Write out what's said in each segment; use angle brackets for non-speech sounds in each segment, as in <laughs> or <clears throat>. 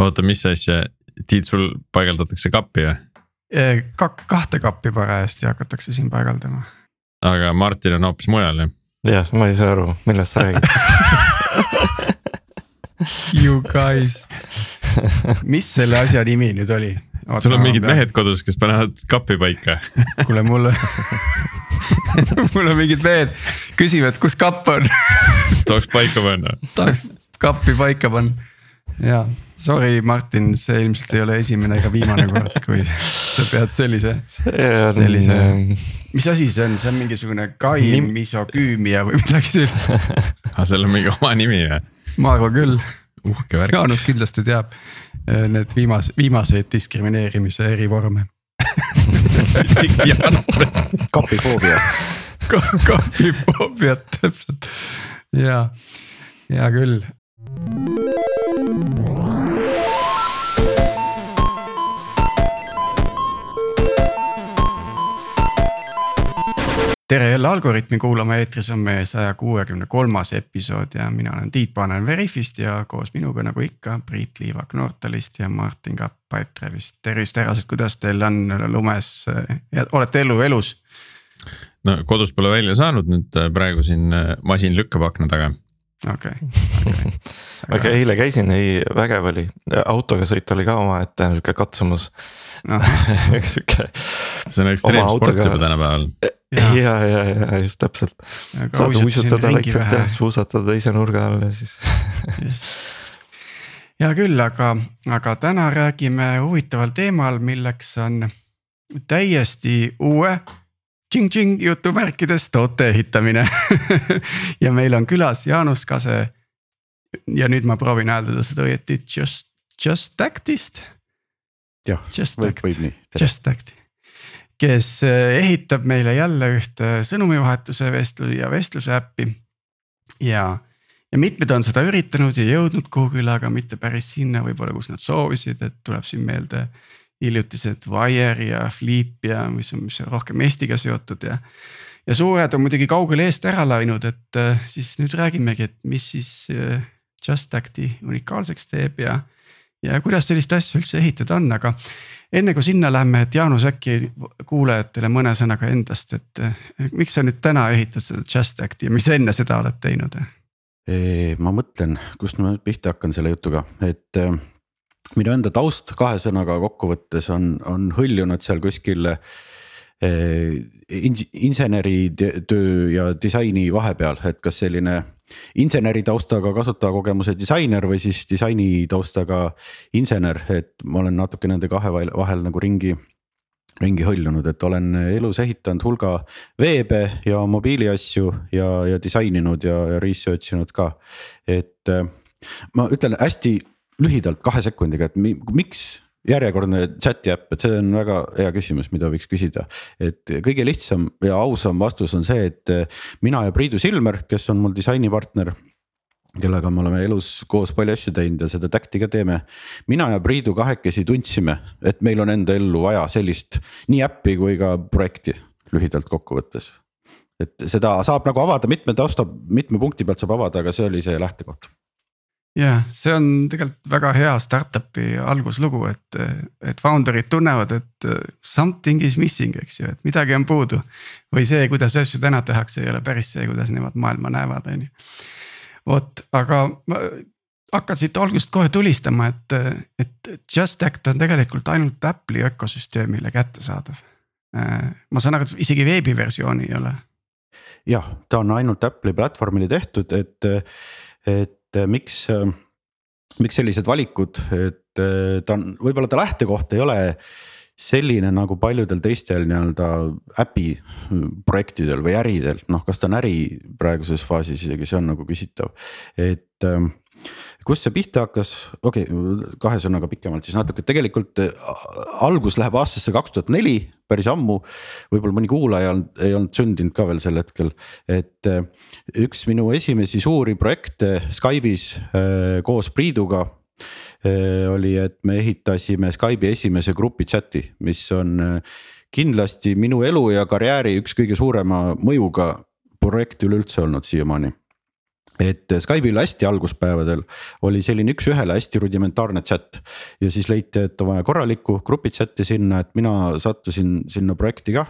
oota, mis asja, Tiit, sul paigaldatakse kappi või? kak-, kahte kappi parajasti hakatakse siin paigaldama. aga Martin on hoopis mujal ju? jah, ma ei saa aru, millest sa räägid <laughs> You guys, mis selle asja nimi nüüd oli? sul on mingid mehed kodus, kes panevad kappi paika <laughs> kuule mul <laughs> mul on mingid mehed, küsivad, kus kapp on tahaks paika panna. tahaks kappi paika panna, ja sorry, Martin, see ilmselt ei ole esimene ega viimane kord, kui <laughs> sa pead sellise, sellise. mis asi see on, see on mingisugune kaim misoküümia või midagi sellist aga <laughs> ah, seal on mingi oma nimi või? ma arvan küll. uhke värk. Jaanus kindlasti teab eh, need viimase, viimaseid diskrimineerimise erivorme <laughs> kapifoobia kapifoobiat täpselt ja, hea küll. Tere jälle Algorütmi kuulama, eetris on meie saja kuuekümne kolmas episood ja mina olen Tiit Paananen Veriffist ja koos minuga nagu ikka Priit Liivak Nortalist ja Martin Kapp Pipedrive'ist. tervist, härrased, kuidas teil on lumes, olete ellu elus? no kodust pole välja saanud nüüd äh, praegu siin äh, masin lükkab akna taga. Okei, okei. aga eile käisin, ei vägev oli, autoga sõit oli ka omaette nihuke katsumus no. <laughs> üks sihuke. see on ekstreemsport juba tänapäeval. ja, ja, ja, ja just täpselt. saad uisutada vaikselt ja suusatada teise nurga all ja siis <laughs> hea küll, aga, aga täna räägime huvitaval teemal, milleks on täiesti uue tšing-tšing jutumärkides toote ehitamine <laughs> ja meil on külas Jaanus Kase. ja nüüd ma proovin hääldada seda õieti just, just act'ist. jah, võib, võib nii. Just act, kes eh, ehitab meile jälle ühte sõnumivahetuse vestlu ja vestluse äppi. ja, ja mitmed on seda üritanud ja jõudnud kuhugile, aga mitte päris sinna võib-olla, kus nad soovisid, et tuleb siin meelde hiljutised Wire ja Flip ja mis on, mis on rohkem Eestiga seotud ja. ja suured on muidugi kaugele eest ära läinud, et äh, siis nüüd räägimegi, et mis siis äh, Just Acti unikaalseks teeb ja. ja kuidas sellist asja üldse ehitada on, aga enne kui sinna lähme, et Jaanus äkki kuulajatele mõne sõnaga endast, et äh, miks sa nüüd täna ehitad seda Just Acti ja mis sa enne seda oled teinud? ma mõtlen, kust ma nüüd pihta hakkan selle jutuga, et minu enda taust kahe sõnaga kokkuvõttes on, on hõljunud seal kuskil eh, inseneritöö ja disaini vahepeal, et kas selline inseneri taustaga kasutajakogemuse disainer või siis disaini taustaga insener, et ma olen natuke nende kahe vahel, vahel nagu ringi ringi hõljunud, et olen elus ehitanud hulga veebe ja mobiiliasju ja, ja disaininud ja, ja research inud ka. et eh, ma ütlen hästi lühidalt kahe sekundiga, et miks järjekordne chat'i äpp, et see on väga hea küsimus, mida võiks küsida. et kõige lihtsam ja ausam vastus on see, et mina ja Priidu Silmer, kes on mul disainipartner kellega me oleme elus koos palju asju teinud ja seda Tacti ka teeme. mina ja Priidu kahekesi tundsime, et meil on enda ellu vaja sellist nii äppi kui ka projekti lühidalt kokkuvõttes. et seda saab nagu avada mitme tausta, mitme punkti pealt saab avada, aga see oli see lähtekoht ja see on tegelikult väga hea startup'i alguslugu, et, et founder'id tunnevad, et something is missing, eks ju, et midagi on puudu. või see, kuidas asju täna tehakse, ei ole päris see, kuidas nemad maailma näevad, on ju. vot, aga ma hakkan siit algusest kohe tulistama, et, et Just Act on tegelikult ainult Apple'i ökosüsteemile kättesaadav. ma saan aru, et isegi veebiversiooni ei ole. jah, ta on ainult Apple'i platvormile tehtud, et, et et äh, miks, äh, miks sellised valikud, et äh, ta on, võib-olla ta lähtekoht ei ole selline nagu paljudel teistel nii-öelda äpi projektidel või äridel, noh, kas ta on äri praeguses faasis isegi, see on nagu küsitav, et ähm, kust see pihta hakkas, okei okay,, kahe sõnaga pikemalt siis natuke, tegelikult äh, algus läheb aastasse kaks tuhat neli, päris ammu. võib-olla mõni kuulaja ei olnud sündinud ka veel sel hetkel, et äh, üks minu esimesi suuri projekte Skype'is äh, koos Priiduga oli, et me ehitasime Skype'i esimese grupi chat'i, mis on kindlasti minu elu ja karjääri üks kõige suurema mõjuga projekt üleüldse olnud siiamaani et Skype'il hästi alguspäevadel oli selline üks-ühele hästi rudimentaarne chat. ja siis leiti, et on vaja korralikku grupi chat'i sinna, et mina sattusin sinna projekti kah.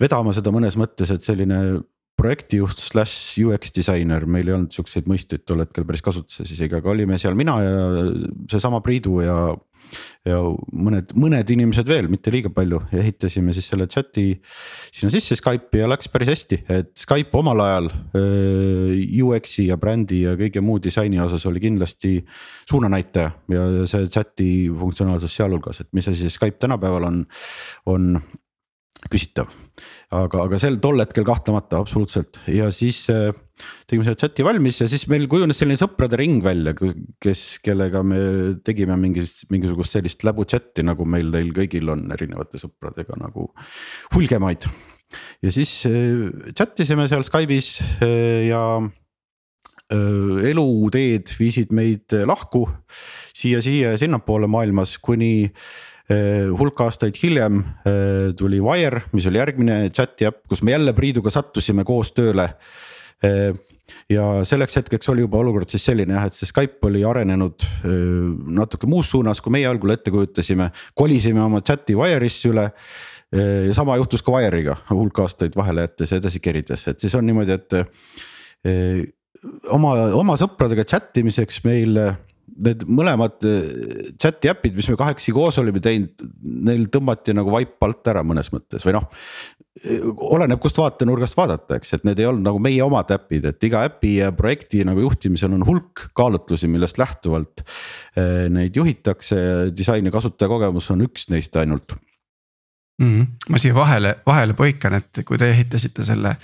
vedama seda mõnes mõttes, et selline projektijuht slaš UX disainer, meil ei olnud siukseid mõisteid tol hetkel päris kasutuses isegi, aga olime seal mina ja seesama Priidu ja ja mõned, mõned inimesed veel, mitte liiga palju. Ehitasime siis selle chat'i sinna sisse Skype'i ja läks päris hästi, et Skype omal ajal UX-i ja brändi ja kõige muu disaini osas oli kindlasti suunanäitaja. Ja see chat'i funktsionaalsus sealhulgas, et mis asi Skype tänapäeval on, on küsitav. aga, aga sel tol hetkel kahtlemata absoluutselt ja siis äh, tegime selle chat'i valmis ja siis meil kujunes selline sõprade ring välja, kes, kellega me tegime mingist, mingisugust sellist läbu chat'i, nagu meil neil kõigil on erinevate sõpradega nagu hulgemaid. ja siis äh, chat isime seal Skype'is äh, ja eluteed viisid meid lahku siia-siia ja sinnapoole maailmas, kuni hulk aastaid hiljem eh, tuli Wire, mis oli järgmine chat'i äpp, kus me jälle Priiduga sattusime koos tööle. Eh, ja selleks hetkeks oli juba olukord siis selline jah, et see Skype oli arenenud natuke muus suunas, kui meie algul ette kujutasime, kolisime oma chat'i Wire'isse üle ja sama juhtus ka Wire'iga hulk aastaid vahele jättes ja edasi kerides, et siis on niimoodi, et oma, oma sõpradega chat imiseks meil need mõlemad äh, chat'i äpid, mis me kahekesi koos olime teinud, neil tõmmati nagu vaip alt ära mõnes mõttes või noh. oleneb, kust vaatenurgast vaadata, eks, et need ei olnud nagu meie omad äpid, et iga äpi ja projekti nagu juhtimisel on hulk kaalutlusi, millest lähtuvalt äh, neid juhitakse disain ja kasutajakogemus on üks neist ainult mm. -hmm. ma siia vahele, vahele põikan, et kui te ehitasite selle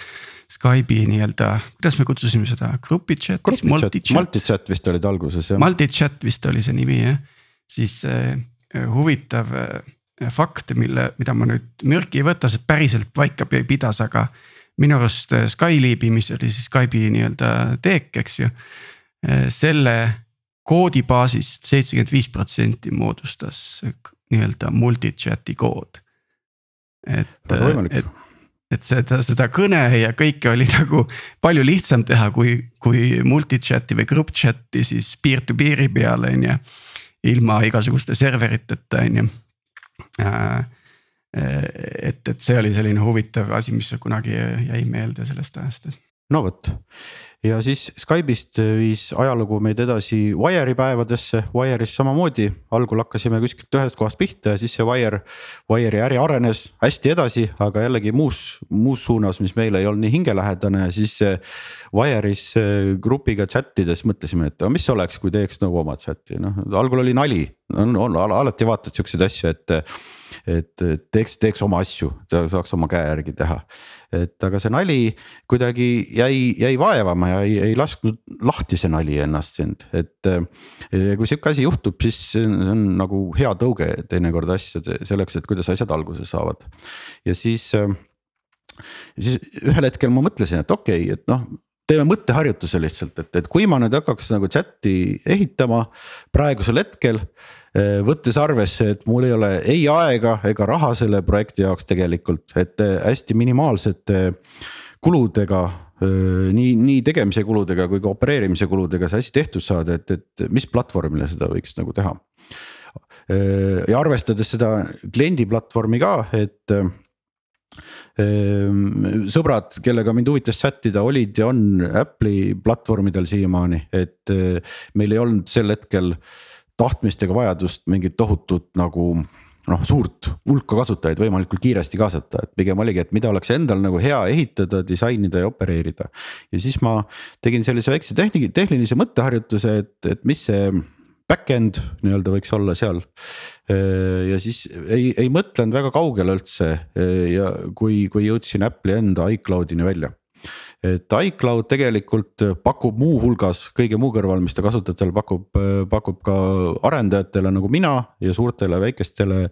Skype'i nii-öelda, kuidas me kutsusime seda, grupi chat? Multichat vist olid alguses jah. Multichat vist oli see nimi jah, siis äh, huvitav äh, fakt, mille, mida ma nüüd mürki ei võta, sest päriselt paika pidas, aga. minu arust äh, Skyleabi, mis oli siis Skype'i nii-öelda teek, eks ju äh,, selle koodibaasist seitsekümmend viis protsenti moodustas nii-öelda multichat'i kood. et, et et seda, seda kõne ja kõike oli <laughs> nagu palju lihtsam teha, kui, kui multi-chat'i või group chat'i siis peer-to-peer'i peal on ju. ilma igasuguste serveriteta on ju. Äh, et, et see oli selline huvitav asi, mis kunagi jäi meelde sellest ajast no vot. Ja siis Skype'ist viis ajalugu meid edasi Wire'i päevadesse, Wire'is samamoodi, algul hakkasime kuskilt ühest kohast pihta ja siis see Wire, Wire'i äri arenes hästi edasi, aga jällegi muus, muus suunas, mis meile ei olnud nii hingelähedane siis. Wire'is grupiga chat ides mõtlesime, et mis oleks, kui teeks nagu oma chat'i, noh algul oli nali, on, on alati vaatad siukseid asju, et et teeks, teeks oma asju, saaks oma käe järgi teha. et aga see nali kuidagi jäi, jäi vaevama ja ei, ei lasknud lahti see nali ennast sind, et. kui sihuke asi juhtub, siis see on nagu hea tõuge teinekord asjade selleks, et kuidas asjad alguse saavad ja siis ja siis ühel hetkel ma mõtlesin, et okei okay,, et noh, teeme mõtteharjutuse lihtsalt, et, et kui ma nüüd hakkaks nagu chat'i ehitama praegusel hetkel. Eh, võttes arvesse, et mul ei ole ei aega ega raha selle projekti jaoks tegelikult, et eh, hästi minimaalsete kuludega eh, nii, nii tegemise kuludega kui ka opereerimise kuludega see asi tehtud saada, et, et mis platvormile seda võiks nagu teha. ja arvestades seda kliendi platvormi ka, et sõbrad, kellega mind huvitas chat ida, olid ja on Apple'i platvormidel siiamaani, et eh, meil ei olnud sel hetkel tahtmist ega vajadust mingit tohutut nagu noh, suurt hulka kasutajaid võimalikult kiiresti kaasata, et pigem oligi, et mida oleks endal nagu hea ehitada, disainida ja opereerida. ja siis ma tegin sellise väikse tehni-, tehnilise mõtteharjutuse, et, et mis see back-end nii-öelda võiks olla seal. ja siis ei, ei mõtlenud väga kaugele üldse ja kui, kui jõudsin Apple'i enda iCloud'ini välja et iCloud tegelikult pakub muuhulgas kõige muu kõrval, mis ta kasutajatele pakub, pakub ka arendajatele nagu mina ja suurtele väikestele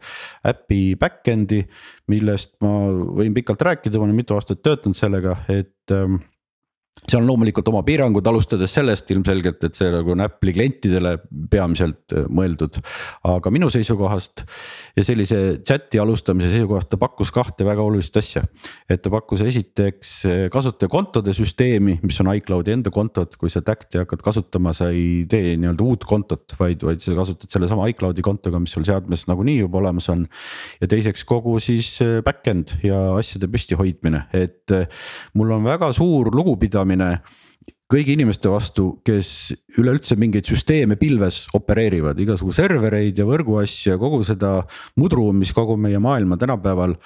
äpi back-end'i. millest ma võin pikalt rääkida, ma olen mitu aastat töötanud sellega, et seal on loomulikult oma piirangud, alustades sellest ilmselgelt, et see nagu on Apple'i klientidele peamiselt äh, mõeldud. aga minu seisukohast ja sellise chat'i alustamise seisukohast ta pakkus kahte väga olulist asja. et ta pakkus esiteks äh, kasutajakontode süsteemi, mis on iCloudi enda kontod, kui sa Tacti hakkad kasutama, sa ei tee nii-öelda uut kontot, vaid, vaid sa kasutad sellesama iCloudi kontoga, mis sul seadmes nagunii juba olemas on. ja teiseks kogu siis äh, back-end ja asjade püstihoidmine, et mul on väga suur lugupidamine ründamine kõigi inimeste vastu, kes üleüldse mingeid süsteeme pilves opereerivad, igasugu servereid ja võrguasju ja kogu seda mudru, mis kogu meie maailma tänapäeval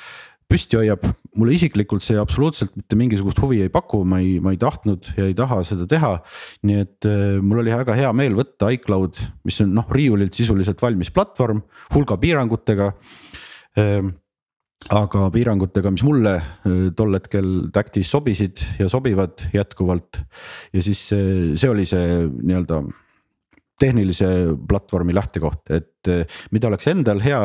püsti hoiab, mulle isiklikult see absoluutselt mitte mingisugust huvi ei paku, ma ei, ma ei tahtnud ja ei taha seda teha. nii et äh, mul oli väga hea meel võtta iCloud, mis on noh, riiulilt sisuliselt valmis platvorm, hulga piirangutega. Äh, aga piirangutega, mis mulle äh, tol hetkel Tactis sobisid ja sobivad jätkuvalt. ja siis see, see oli see nii-öelda tehnilise platvormi lähtekoht, et äh, mida oleks endal hea,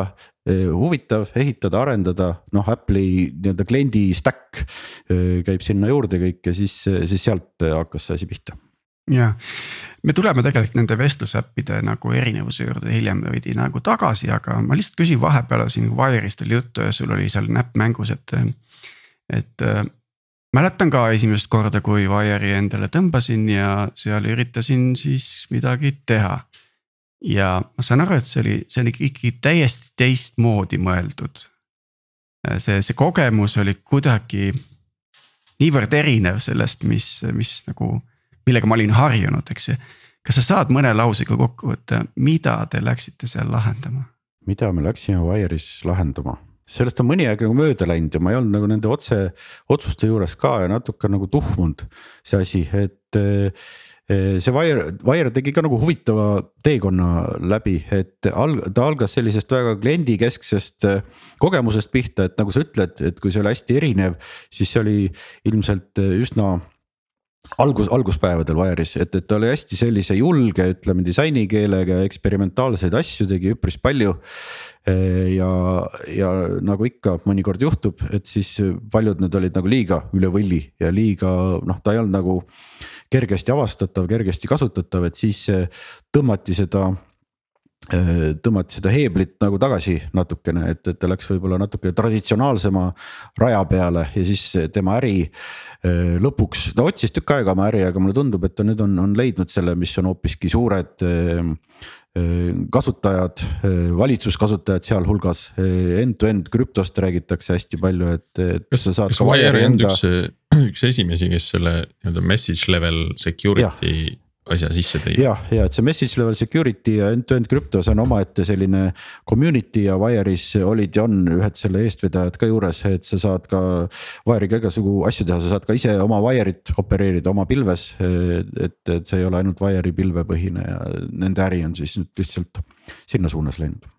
äh, huvitav ehitada, arendada, noh Apple'i nii-öelda kliendi stack käib sinna juurde kõik ja siis, siis sealt hakkas see asi pihta jah, me tuleme tegelikult nende vestlusäppide nagu erinevuse juurde hiljem veidi nagu tagasi, aga ma lihtsalt küsin vahepeal siin Wire'ist oli juttu ja sul oli seal näpp mängus, et. et äh, mäletan ka esimest korda, kui Wire'i endale tõmbasin ja seal üritasin siis midagi teha. ja ma saan aru, et see oli, see oli ikkagi täiesti teistmoodi mõeldud. see, see kogemus oli kuidagi niivõrd erinev sellest, mis, mis nagu millega ma olin harjunud, eks ju. kas sa saad mõne lausega kokku võtta, mida te läksite seal lahendama? mida me läksime Wire'is lahendama? sellest on mõni aeg nagu mööda läinud ja ma ei olnud nagu nende otse otsuste juures ka ja natuke nagu tuhmunud see asi, et eh, see Wire, Wire tegi ka nagu huvitava teekonna läbi, et alg-, ta algas sellisest väga kliendikesksest eh, kogemusest pihta, et nagu sa ütled, et kui see oli hästi erinev, siis see oli ilmselt eh, üsna algus, alguspäevadel Wire'is, et, et ta oli hästi sellise julge, ütleme disainikeelega eksperimentaalseid asju tegi üpris palju. ja, ja nagu ikka mõnikord juhtub, et siis paljud need olid nagu liiga üle võlli ja liiga noh, ta ei olnud nagu kergesti avastatav, kergesti kasutatav, et siis tõmmati seda tõmmati seda heeblit nagu tagasi natukene, et, et ta läks võib-olla natuke traditsionaalsema raja peale ja siis tema äri Äh, lõpuks ta otsis tükk aega oma äri, aga mulle tundub, et ta nüüd on, on leidnud selle, mis on hoopiski suured äh, äh, kasutajad, valitsuskasutajad sealhulgas, end-to-end krüptost räägitakse hästi palju, et, et. kas, kas Wire ei olnud üks, <clears throat> üks esimesi, kes selle nii-öelda message level security ja asja sisse tõi. jah, ja et see message level security ja end-to-end crypto, see on omaette selline community ja Wire'is olid ja on ühed selle eestvedajad ka juures, et sa saad ka. Wire'iga igasugu asju teha, sa saad ka ise oma Wire'it opereerida oma pilves, et, et see ei ole ainult Wire'i pilvepõhine ja nende äri on siis nüüd lihtsalt sinna suunas läinud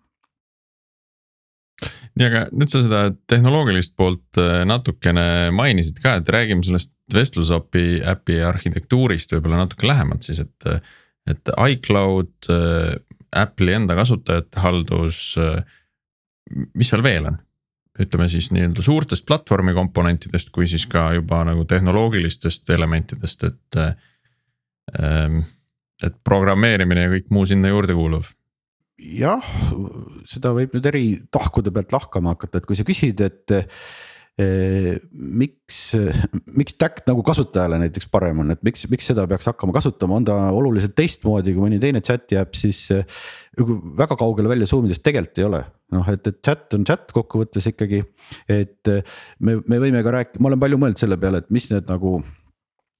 nii, aga nüüd sa seda tehnoloogilist poolt äh, natukene mainisid ka, et räägime sellest vestlusapi äpi arhitektuurist võib-olla natuke lähemalt siis, et. et iCloud, äh, Apple'i enda kasutajate haldus, äh, mis seal veel on? ütleme siis nii-öelda suurtest platvormi komponentidest, kui siis ka juba nagu tehnoloogilistest elementidest, et. Ähm, et programmeerimine ja kõik muu sinna juurde kuuluv jah, seda võib nüüd eri tahkude pealt lahkama hakata, et kui sa küsid, et eh, miks, miks Tact nagu kasutajale näiteks parem on, et miks, miks seda peaks hakkama kasutama, on ta oluliselt teistmoodi kui mõni teine chat'i äpp, siis eh, väga kaugele välja zoom ides tegelikult ei ole. noh, et, et chat on chat kokkuvõttes ikkagi, et me, me võime ka rääkida, ma olen palju mõelnud selle peale, et mis need nagu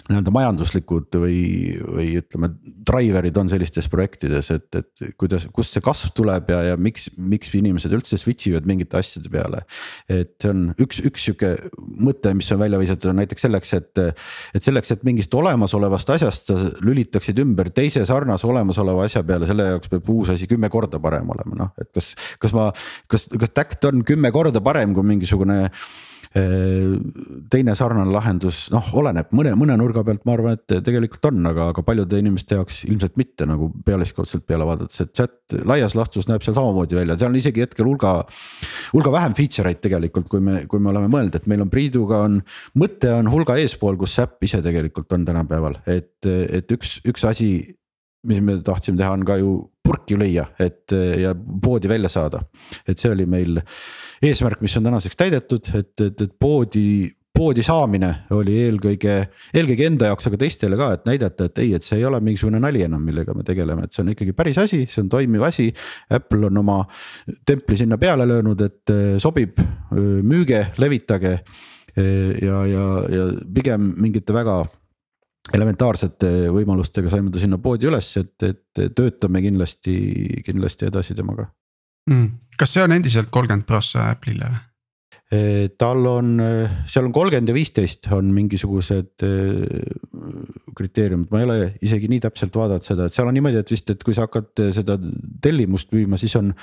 nii-öelda majanduslikud või, või ütleme, driver'id on sellistes projektides, et, et kuidas, kust see kasv tuleb ja, ja miks, miks inimesed üldse switch ivad mingite asjade peale. et see on üks, üks sihuke mõte, mis on välja visatud, on näiteks selleks, et, et selleks, et mingist olemasolevast asjast sa lülitaksid ümber teise sarnase olemasoleva asja peale, selle jaoks peab uus asi kümme korda parem olema, noh, et kas, kas ma, kas, kas Tact on kümme korda parem kui mingisugune teine sarnane lahendus, noh, oleneb. Mõne, mõne nurga pealt, ma arvan, et tegelikult on, aga, aga paljude inimeste jaoks ilmselt mitte nagu pealiskaudselt peale vaadates, et chat laias laastus näeb seal samamoodi välja, seal on isegi hetkel hulga. hulga vähem feature eid tegelikult, kui me, kui me oleme mõelnud, et meil on Priiduga on, mõte on hulga eespool, kus äpp ise tegelikult on tänapäeval, et, et üks, üks asi mis me tahtsime teha, on ka ju purki lüüa, et ja poodi välja saada. et see oli meil eesmärk, mis on tänaseks täidetud, et, et, et poodi, poodi saamine oli eelkõige, eelkõige enda jaoks, aga teistele ka, et näidata, et ei, et see ei ole mingisugune nali enam, millega me tegeleme, et see on ikkagi päris asi, see on toimiv asi. Apple on oma templi sinna peale löönud, et sobib, müüge, levitage ja, ja, ja pigem mingite väga elementaarsete võimalustega saime ta sinna poodi üles, et, et töötame kindlasti, kindlasti edasi temaga mm.. kas see on endiselt kolmkümmend prossa Apple'ile või? Tal on, seal on kolmkümmend ja viisteist on mingisugused kriteeriumid, ma ei ole isegi nii täpselt vaadanud seda, et seal on niimoodi, et vist, et kui sa hakkad seda tellimust müüma, siis on.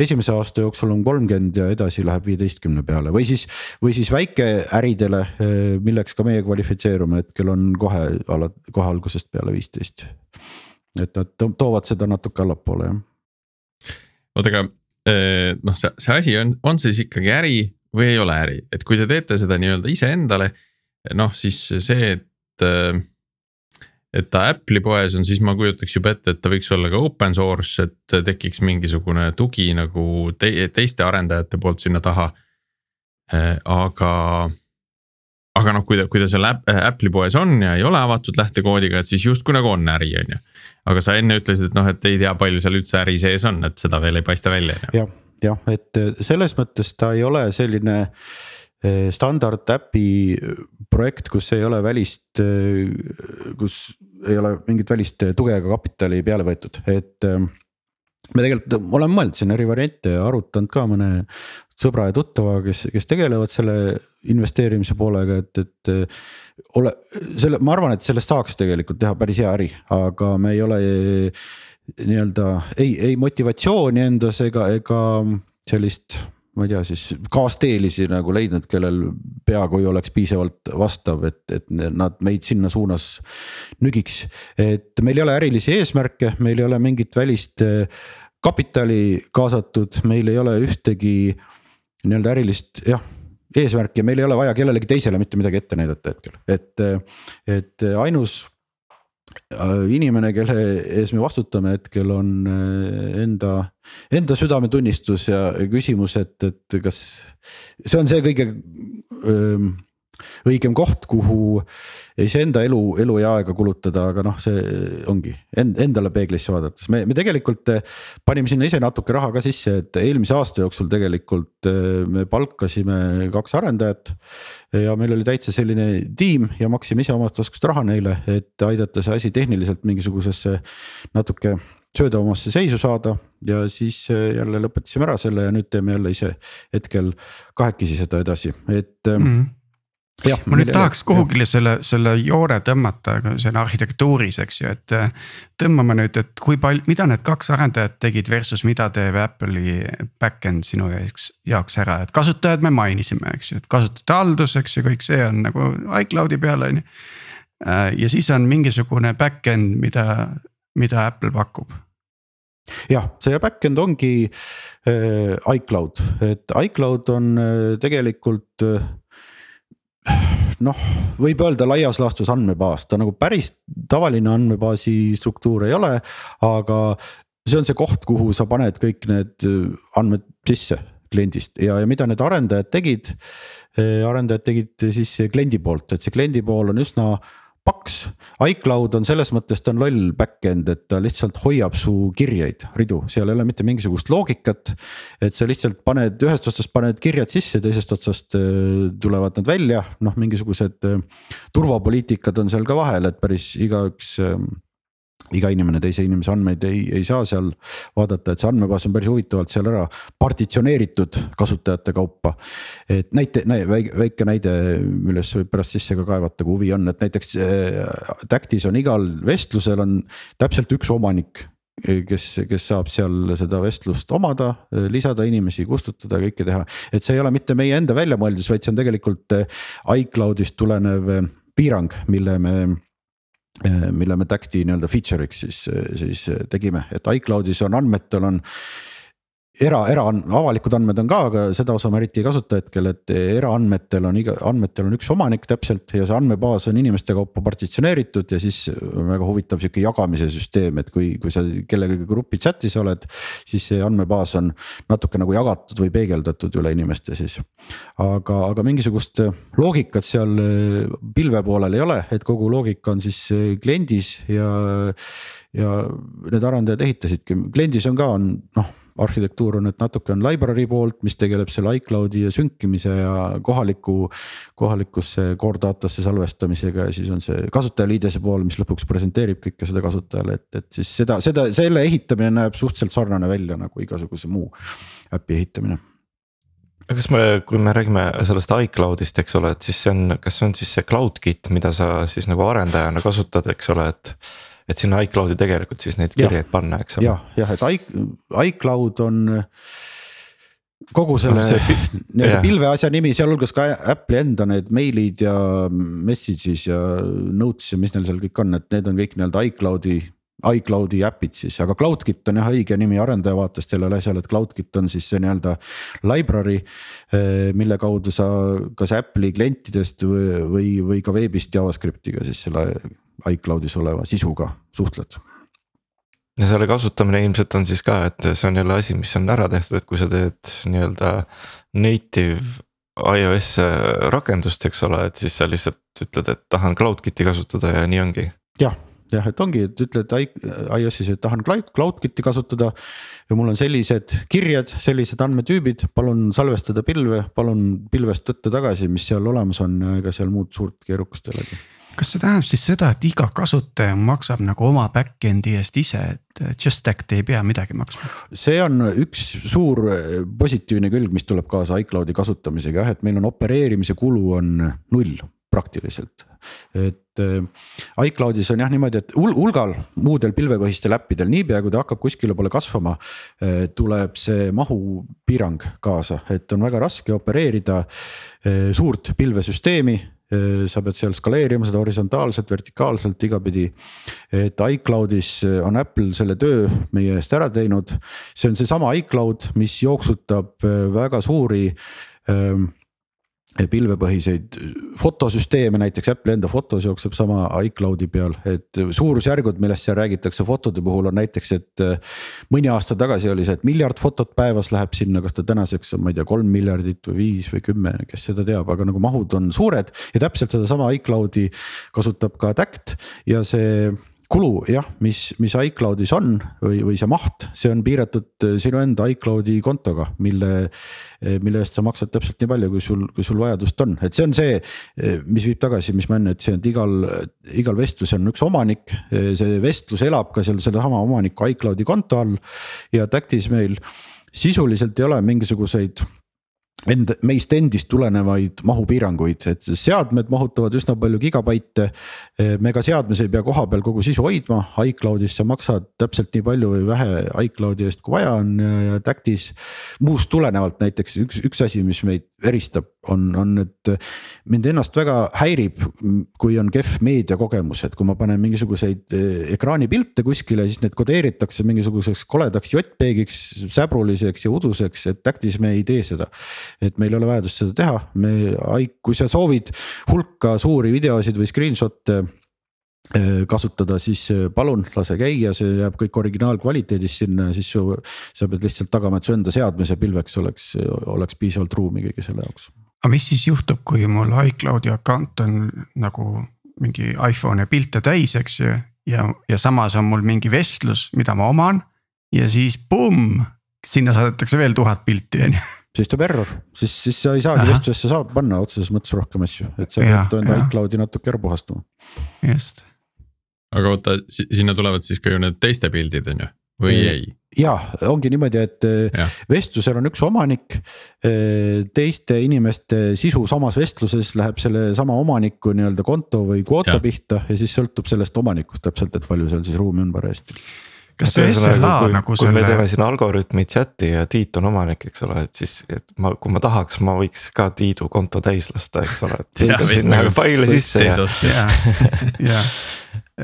esimese aasta jooksul on kolmkümmend ja edasi läheb viieteistkümne peale või siis, või siis väikeäridele, milleks ka meie kvalifitseerume hetkel on kohe ala, kohe algusest peale viisteist. et nad toovad seda natuke allapoole jah. oota, aga noh, see, see asi on, on siis ikkagi äri või ei ole äri, et kui te teete seda nii-öelda iseendale. noh, siis see, et, et ta Apple'i poes on, siis ma kujutaks juba ette, et ta võiks olla ka open source, et tekiks mingisugune tugi nagu te, teiste arendajate poolt sinna taha. aga, aga noh, kui ta, kui ta seal Apple'i poes on ja ei ole avatud lähtekoodiga, et siis justkui nagu on äri, on ju. aga sa enne ütlesid, et noh, et ei tea, palju seal üldse äri sees on, et seda veel ei paista välja, ju jah, et äh, selles mõttes ta ei ole selline äh, standard äpi projekt, kus ei ole välist, kus ei ole mingit välist tuge ega kapitali peale võetud, et. me tegelikult oleme mõelnud siin eri variante ja arutanud ka mõne sõbra ja tuttavaga, kes, kes tegelevad selle investeerimise poolega, et, et. ole, selle, ma arvan, et sellest saaks tegelikult teha päris hea äri, aga me ei ole nii-öelda ei, ei motivatsiooni endas ega, ega sellist ma ei tea, siis kaasteelisi nagu leidnud, kellel peaaegu oleks piisavalt vastav, et, et nad meid sinna suunas nügiks. et meil ei ole ärilisi eesmärke, meil ei ole mingit välist eh, kapitali kaasatud, meil ei ole ühtegi nii-öelda ärilist jah eesmärki ja meil ei ole vaja kellelegi teisele mitte midagi ette näidata hetkel, et, et ainus inimene, kelle ees me vastutame hetkel on äh, enda, enda südametunnistus ja küsimus, et, et kas see on see kõige ähm, õigem koht, kuhu iseenda elu, elu ja aega kulutada, aga noh, see ongi end, endale peeglisse vaadates, me, me tegelikult eh, panime sinna ise natuke raha ka sisse, et eelmise aasta jooksul tegelikult eh, me palkasime kaks arendajat. ja meil oli täitsa selline tiim ja maksime ise omast taskust raha neile, et aidata see asi tehniliselt mingisugusesse natuke söödavamasse seisu saada ja siis eh, jälle lõpetasime ära selle ja nüüd teeme jälle ise hetkel kahekesi seda edasi, et mm. -hmm Ja, ma nüüd tahaks kuhugile selle, selle joone tõmmata selle arhitektuuris, eks ju, et. tõmbame nüüd, et kui palju, mida need kaks arendajat tegid versus mida teeb Apple'i back-end sinu jaoks, jaoks ära, et kasutajad me mainisime, eks ju, et kasutajate haldus, eks ju, kõik see on nagu iCloud'i peal on ju. ja siis on mingisugune back-end, mida, mida Apple pakub jah, see back-end ongi äh, iCloud, et iCloud on äh, tegelikult äh, noh, võib öelda laias laastus andmebaas, ta nagu päris tavaline andmebaasi struktuur ei ole, aga see on see koht, kuhu sa paned kõik need andmed sisse kliendist ja, ja mida need arendajad tegid. arendajad tegid siis kliendi poolt, et see kliendi pool on üsna paks, iCloud on selles mõttes, ta on loll back-end, et ta lihtsalt hoiab su kirjeid, ridu, seal ei ole mitte mingisugust loogikat. et sa lihtsalt paned ühest otsast paned kirjad sisse, teisest otsast äh, tulevad nad välja, noh, mingisugused äh, turvapoliitikad on seal ka vahel, et päris igaüks ähm, iga inimene teise inimese andmeid ei, ei saa seal vaadata, et see andmebaas on päris huvitavalt seal ära partitsioneeritud kasutajate kaupa. et näite, väike, väike näide, millesse võib pärast sisse ka kaevata, kui huvi on, et näiteks äh, Tactis on igal vestlusel on täpselt üks omanik kes, kes saab seal seda vestlust omada, lisada inimesi, kustutada, kõike teha. et see ei ole mitte meie enda väljamõeldis, vaid see on tegelikult iCloud'ist tulenev piirang, mille me mille me Tacti nii-öelda feature'iks siis, siis tegime, et iCloud'is on andmetel on era, era, avalikud andmed on ka, aga seda osa ma eriti ei kasuta hetkel, et eraandmetel on iga, andmetel on üks omanik täpselt ja see andmebaas on inimeste kaupa partitsioneeritud ja siis väga huvitav sihuke jagamise süsteem, et kui, kui sa kellegagi grupi chat'is oled. siis see andmebaas on natuke nagu jagatud või peegeldatud üle inimeste siis. aga, aga mingisugust loogikat seal pilve poolel ei ole, et kogu loogika on siis kliendis ja. ja need arendajad ehitasidki, kliendis on ka, on noh arhitektuur on, et natuke on library poolt, mis tegeleb selle iCloud'i ja sünkimise ja kohaliku, kohalikusse core datasse salvestamisega ja siis on see kasutajaliidese pool, mis lõpuks presenteerib kõike seda kasutajale, et, et siis seda, seda, selle ehitamine näeb suhteliselt sarnane välja nagu igasuguse muu äpi ehitamine. Aga kas me, kui me räägime sellest iCloud'ist, eks ole, et siis see on, kas see on siis see CloudKit, mida sa siis nagu arendajana kasutad, eks ole, et et sinna iCloud'i tegelikult siis neid kirjeid panna, eks ole. jah, jah, et iCloud on kogu selle <laughs> nii-öelda pilve asja nimi, sealhulgas ka Apple'i enda need meilid ja messages ja notes ja mis neil seal kõik on, et need on kõik nii-öelda iCloud'i iCloud'i äpid siis, aga CloudKit on jah õige nimi arendaja vaatest sellele asjale, et CloudKit on siis see nii-öelda library. Eh, mille kaudu sa kas Apple'i klientidest või, või, või ka veebist JavaScriptiga siis selle iCloud'is oleva sisuga suhtled ja selle kasutamine ilmselt on siis ka, et see on jälle asi, mis on ära tehtud, et kui sa teed nii-öelda native iOS rakendust, eks ole, et siis sa lihtsalt ütled, et tahan CloudKit'i kasutada ja nii ongi. jah, jah, et ongi, et ütled iOS-is, et tahan Cloud, CloudKit'i kasutada. ja mul on sellised kirjed, sellised andmetüübid, palun salvestada pilve, palun pilvest võtta tagasi, mis seal olemas on, ega seal muud suurt keerukust ei olegi kas see tähendab siis seda, et iga kasutaja maksab nagu oma back-end'i eest ise, et JustAct ei pea midagi maksma? see on üks suur positiivne külg, mis tuleb kaasa iCloud'i kasutamisega jah, et meil on opereerimise kulu on null praktiliselt. et äh, iCloud'is on jah niimoodi, et hulgal muudel pilvepõhistel äppidel, niipea kui ta hakkab kuskile poole kasvama äh,. tuleb see mahupiirang kaasa, et on väga raske opereerida äh, suurt pilvesüsteemi Äh, sa pead seal skaleerima seda horisontaalselt, vertikaalselt igapidi. et iCloud'is on Apple selle töö meie eest ära teinud, see on seesama iCloud, mis jooksutab äh, väga suuri ähm, pilvepõhiseid fotosüsteeme, näiteks Apple'i enda fotos jookseb sama iCloud'i peal, et suurusjärgud, millest seal räägitakse fotode puhul on näiteks, et. mõni aasta tagasi oli see, et miljard fotot päevas läheb sinna, kas ta tänaseks on, ma ei tea, kolm miljardit või viis või kümme, kes seda teab, aga nagu mahud on suured. ja täpselt sedasama iCloud'i kasutab ka Tact ja see kulu jah, mis, mis iCloud'is on või, või see maht, see on piiratud eh, sinu enda iCloud'i kontoga, mille. Eh, mille eest sa maksad täpselt nii palju, kui sul, kui sul vajadust on, et see on see, eh, mis viib tagasi, mis ma enne ütlesin, et igal, igal vestlusel on üks omanik. see vestlus elab ka seal sellesama omaniku iCloud'i konto all ja Tactis meil sisuliselt ei ole mingisuguseid enda, meist endist tulenevaid mahupiiranguid, et seadmed mahutavad üsna palju gigabaite. me ka seadmes ei pea kohapeal kogu sisu hoidma, iCloud'is sa maksad täpselt nii palju või vähe iCloud'i eest, kui vaja on ja Tactis. muust tulenevalt näiteks üks, üks asi, mis meid eristab, on, on, et mind ennast väga häirib, kui on kehv meediakogemus, et kui ma panen mingisuguseid eh, ekraanipilte kuskile, siis need kodeeritakse mingisuguseks koledaks JPEG-iks, säbruliseks ja uduseks, et Tactis me ei tee seda et meil ei ole vajadust seda teha, me, kui sa soovid hulka suuri videosid või screenshot'e äh, kasutada, siis äh, palun lase käia, see jääb kõik originaalkvaliteedis sinna, siis su, sa pead lihtsalt tagama, et su enda seadmise pilveks oleks, oleks piisavalt ruumi kõige selle jaoks. aga mis siis juhtub, kui mul iCloud'i account on nagu mingi iPhone'i pilte täis, eks ju. ja, ja samas on mul mingi vestlus, mida ma oman ja siis pumm, sinna saadetakse veel tuhat pilti on ju siis tuleb error, siis, siis sa ei saagi vestlusesse saab panna otseses mõttes rohkem asju, et sa pead enda iCloud'i natuke ära puhastama. just. aga oota, sinna tulevad siis ka ju need teiste pildid on ju, või ei, ei.? ja ongi niimoodi, et ja. vestlusel on üks omanik. Eh, teiste inimeste sisu samas vestluses läheb sellesama omaniku nii-öelda konto või kvoota ja. pihta ja siis sõltub sellest omanikust täpselt, et palju seal siis ruumi on parajasti kas see SLA nagu kui selle... me teeme siin algoritmi chat'i ja Tiit on omanik, eks ole, et siis, et ma, kui ma tahaks, ma võiks ka Tiidu konto täis lasta, eks ole, et viskan sinna nagu faile sisse ja. ja, ja,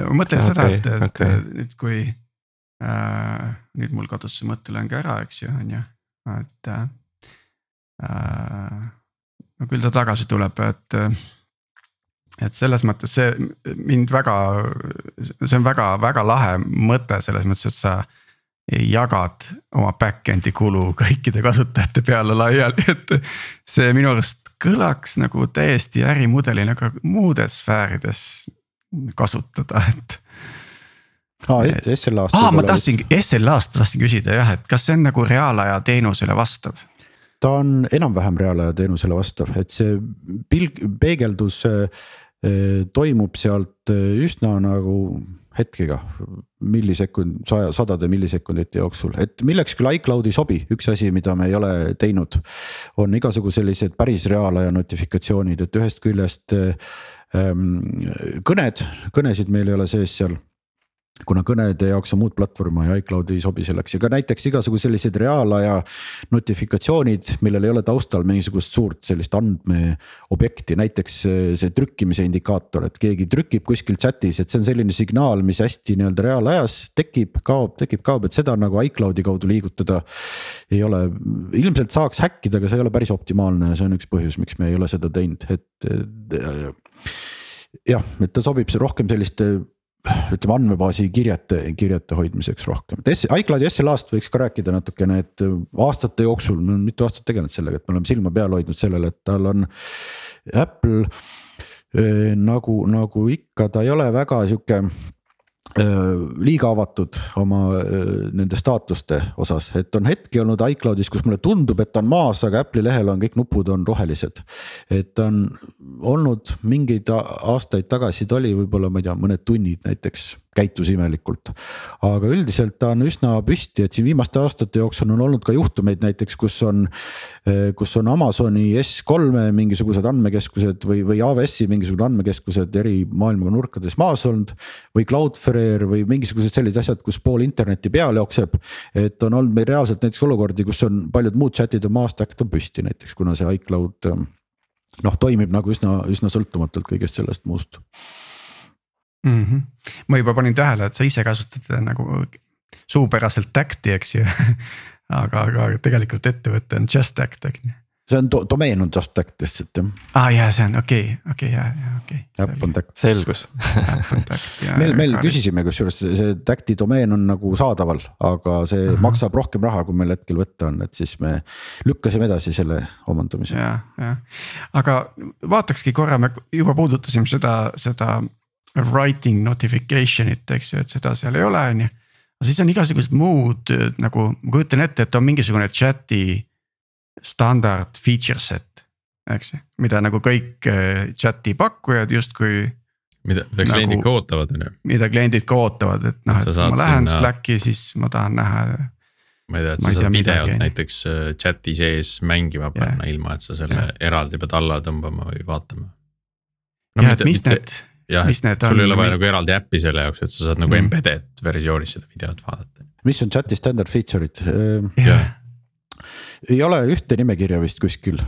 ma mõtlen seda, et, et okay. nüüd kui äh,. nüüd mul kadus see mõttelõng ära, eks ju, on ju, et äh,. no küll ta tagasi tuleb, et äh, et selles mõttes see mind väga, see on väga-väga lahe mõte selles mõttes, et sa jagad oma back-end'i kulu kõikide kasutajate peale laiali, et see minu arust kõlaks nagu täiesti ärimudelina ka muudes sfäärides kasutada, et. aa, SLA-st. aa, ma tahtsin, SLA-st tahtsin küsida jah, et kas see on nagu reaalaja teenusele vastav? ta on enam-vähem reaalaja teenusele vastav, et see pilg, peegeldus äh, toimub sealt üsna nagu hetkega, millisekund, saja, sadade millisekundite jooksul, et milleks küll iCloud ei sobi, üks asi, mida me ei ole teinud. on igasugu sellised päris reaalaja notifikatsioonid, et ühest küljest ähm, kõned, kõnesid meil ei ole sees seal kuna kõnede jaoks on muud platvormi ja iCloud ei sobi selleks. Ja ka näiteks igasugu sellised reaalaja notifikatsioonid, millel ei ole taustal mingisugust suurt sellist andmeobjekti, näiteks see trükkimise indikaator, et keegi trükib kuskil chat'is, et see on selline signaal, mis hästi nii-öelda reaalajas tekib, kaob, tekib, kaob, et seda nagu iCloud'i kaudu liigutada. ei ole, ilmselt saaks häkkida, aga see ei ole päris optimaalne ja see on üks põhjus, miks me ei ole seda teinud, et jah, et ta sobib rohkem selliste ütleme andmebaasi kirjete, kirjete hoidmiseks rohkem, et iCloudi SLA-st võiks ka rääkida natukene, et aastate jooksul, me oleme mitu aastat tegelenud sellega, et me oleme silma peal hoidnud sellele, et tal on Apple eh, nagu, nagu ikka, ta ei ole väga sihuke liiga avatud oma äh, nende staatuste osas, et on hetki olnud iCloudis, kus mulle tundub, et ta on maas, aga Apple'i lehel on kõik nupud on rohelised. et on olnud mingeid aastaid tagasi, ta oli võib-olla, ma ei tea, mõned tunnid näiteks käitus imelikult. aga üldiselt ta on üsna püsti, et siin viimaste aastate jooksul on olnud ka juhtumeid näiteks, kus on. Eh, kus on Amazoni S3-e mingisugused andmekeskused või, või AWS-i mingisugused andmekeskused eri maailma nurkades maas olnud. või Cloudflare või mingisugused sellised asjad, kus pool internetti peale jookseb. et on olnud meil reaalselt näiteks olukordi, kus on paljud muud chat'id on maast, äkki on püsti näiteks, kuna see iCloud noh, toimib nagu üsna, üsna sõltumatult kõigest sellest muust mm. -hmm. ma juba panin tähele, et sa ise kasutad nagu suupäraselt Tacti, eks ju <laughs> aga, aga tegelikult ettevõte on Just Act, on ju see on do, domeen on Just Act lihtsalt jah. aa ah, jaa, see on okei okay,, okei okay, ja, ja okei okay,. äpp on Tact. selgus meil, meil küsisime, kusjuures see Tacti domeen on nagu saadaval, aga see uh mhm. -huh. maksab rohkem raha, kui meil hetkel võtta on, et siis me lükkasime edasi selle omandamise. ja, ja aga vaatakski korra, me juba puudutasime seda, seda writing notification'it, eks ju, et seda seal ei ole, on ju. aga siis on igasugused muud nagu, ma kujutan ette, et on mingisugune chat'i standard feature set, eks ju, mida nagu kõik äh, chat'i pakkujad justkui. mida, mida nagu, kliendid ka ootavad, on ju. mida kliendid ka ootavad, et noh, et kui ma lähen sinna... Slacki, siis ma tahan näha. ma ei tea, et sa saad videot näiteks äh, chat'i sees mängima panna yeah., ilma et sa selle yeah. eraldi pead alla tõmbama või vaatama. No, ja, et mis need jah, et sul ei ole vaja nagu eraldi äppi selle jaoks, et sa saad nagu mm. embedded versioonis seda videot vaadata. mis on chat'i standard feature'id yeah.? ei ole ühte nimekirja vist kuskil,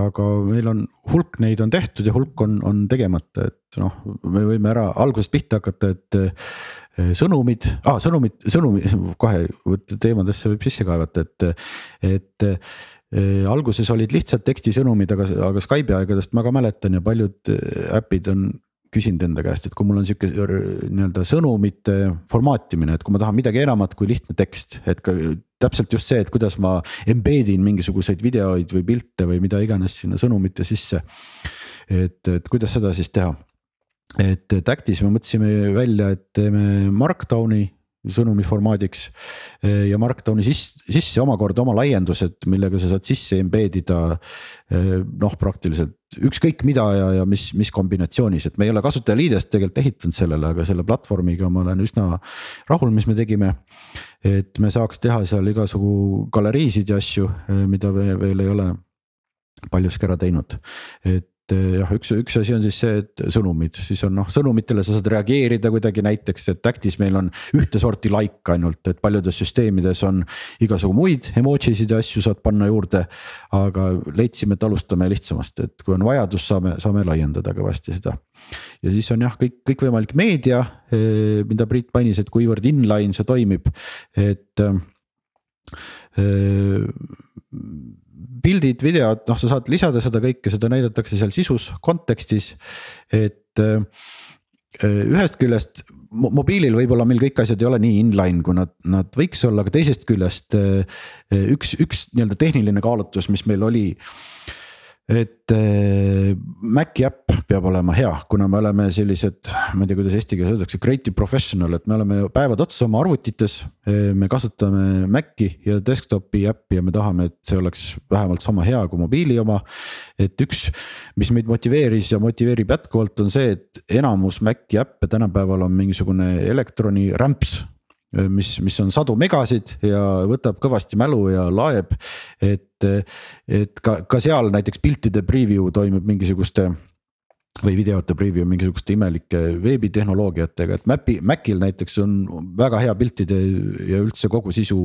aga meil on hulk neid on tehtud ja hulk on, on tegemata, et noh, me võime ära algusest pihta hakata, et sõnumid ah,, sõnumid, sõnumi kohe teemadesse võib sisse kaevata, et, et alguses olid lihtsalt tekstisõnumid, aga, aga Skype'i aegadest ma ka mäletan ja paljud äpid on küsinud enda käest, et kui mul on sihuke nii-öelda sõnumite formaatimine, et kui ma tahan midagi enamat kui lihtne tekst, et ka täpselt just see, et kuidas ma embed in mingisuguseid videoid või pilte või mida iganes sinna sõnumite sisse. et, et kuidas seda siis teha. et Tactis me mõtlesime välja, et teeme Markdowni sõnumi formaadiks ja Markdowni sisse, sisse omakorda oma laiendused, millega sa saad sisse embed ida noh, praktiliselt ükskõik mida ja, ja mis, mis kombinatsioonis, et me ei ole kasutajaliidest tegelikult ehitanud sellele, aga selle platvormiga ma olen üsna rahul, mis me tegime. et me saaks teha seal igasugu galeriisid ja asju, mida me veel ei ole paljuski ära teinud, et jah, üks, üks asi on siis see, et sõnumid, siis on noh, sõnumitele sa saad reageerida kuidagi näiteks, et Actis meil on ühte sorti like ainult, et paljudes süsteemides on igasugu muid emoji sid ja asju saad panna juurde. aga leidsime, et alustame lihtsamast, et kui on vajadus, saame, saame laiendada kõvasti seda. ja siis on jah, kõik, kõikvõimalik meedia, eh, mida Priit mainis, et kuivõrd inline see toimib, et pildid, videod, noh, sa saad lisada seda kõike, seda näidatakse seal sisus, kontekstis, et äh, ühest küljest mobiilil võib-olla meil kõik asjad ei ole nii inline, kui nad, nad võiks olla, aga teisest küljest äh, üks, üks nii-öelda tehniline kaalutlus, mis meil oli et äh, Maci äpp peab olema hea, kuna me oleme sellised, ma ei tea, kuidas eesti keeles öeldakse, creative professional, et me oleme päevad otsa oma arvutites. Äh, me kasutame Maci ja desktop'i äppi ja me tahame, et see oleks vähemalt sama hea kui mobiili oma. et üks, mis meid motiveeris ja motiveerib jätkuvalt, on see, et enamus Maci äppe tänapäeval on mingisugune elektroni rämps mis, mis on sadu megasid ja võtab kõvasti mälu ja laeb. et, et ka, ka seal näiteks piltide preview toimub mingisuguste või videote preview mingisuguste imelike veebitehnoloogiatega, et Maci, Macil näiteks on väga hea piltide ja üldse kogu sisu.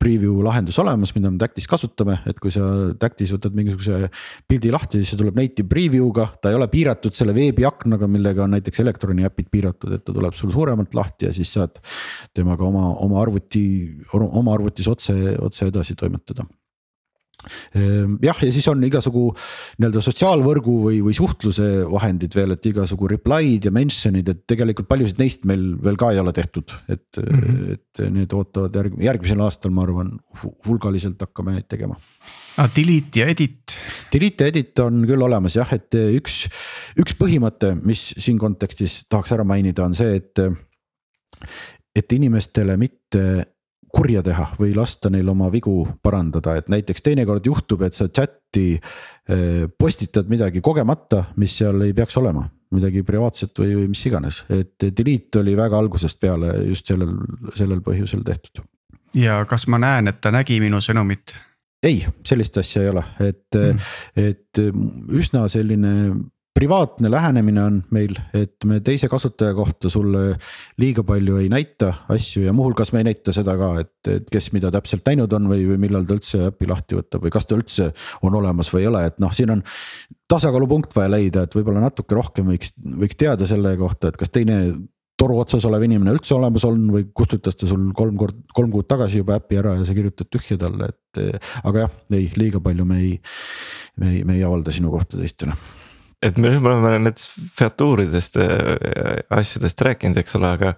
Preview lahendus olemas, mida me Tactis kasutame, et kui sa Tactis võtad mingisuguse pildi lahti, siis see tuleb native preview'ga, ta ei ole piiratud selle veebiaknaga, millega on näiteks Electroni äpid piiratud, et ta tuleb sul suuremalt lahti ja siis saad. temaga oma, oma arvuti, oma arvutis otse, otse edasi toimetada jah, ja siis on igasugu nii-öelda sotsiaalvõrgu või, või suhtluse vahendid veel, et igasugu reply'd ja mention'id, et tegelikult paljusid neist meil veel ka ei ole tehtud, et mm, -hmm. et need ootavad järg, järgmisel aastal, ma arvan, hulgaliselt hakkame neid tegema ah,. Delete ja edit. Delete ja edit on küll olemas jah, et üks, üks põhimõte, mis siin kontekstis tahaks ära mainida, on see, et. et inimestele mitte kurja teha või lasta neil oma vigu parandada, et näiteks teinekord juhtub, et sa chat'i eh, postitad midagi kogemata, mis seal ei peaks olema. midagi privaatset või, või mis iganes, et delete oli väga algusest peale just sellel, sellel põhjusel tehtud. ja kas ma näen, et ta nägi minu sõnumit? ei, sellist asja ei ole, et mm., et üsna selline privaatne lähenemine on meil, et me teise kasutaja kohta sulle liiga palju ei näita asju ja muuhulgas me ei näita seda ka, et, et kes mida täpselt näinud on või, või millal ta üldse äpi lahti võtab või kas ta üldse on olemas või ei ole, et noh, siin on. tasakaalupunkt vaja leida, et võib-olla natuke rohkem võiks, võiks teada selle kohta, et kas teine toru otsas olev inimene üldse olemas on või kustutas ta sul kolm kord, kolm kuud tagasi juba äpi ära ja sa kirjutad tühja talle, et. aga jah, ei liiga palju me ei, me ei, me ei avalda sinu kohta teistele et me, me oleme nendest featuuridest äh, asjadest rääkinud, eks ole, aga,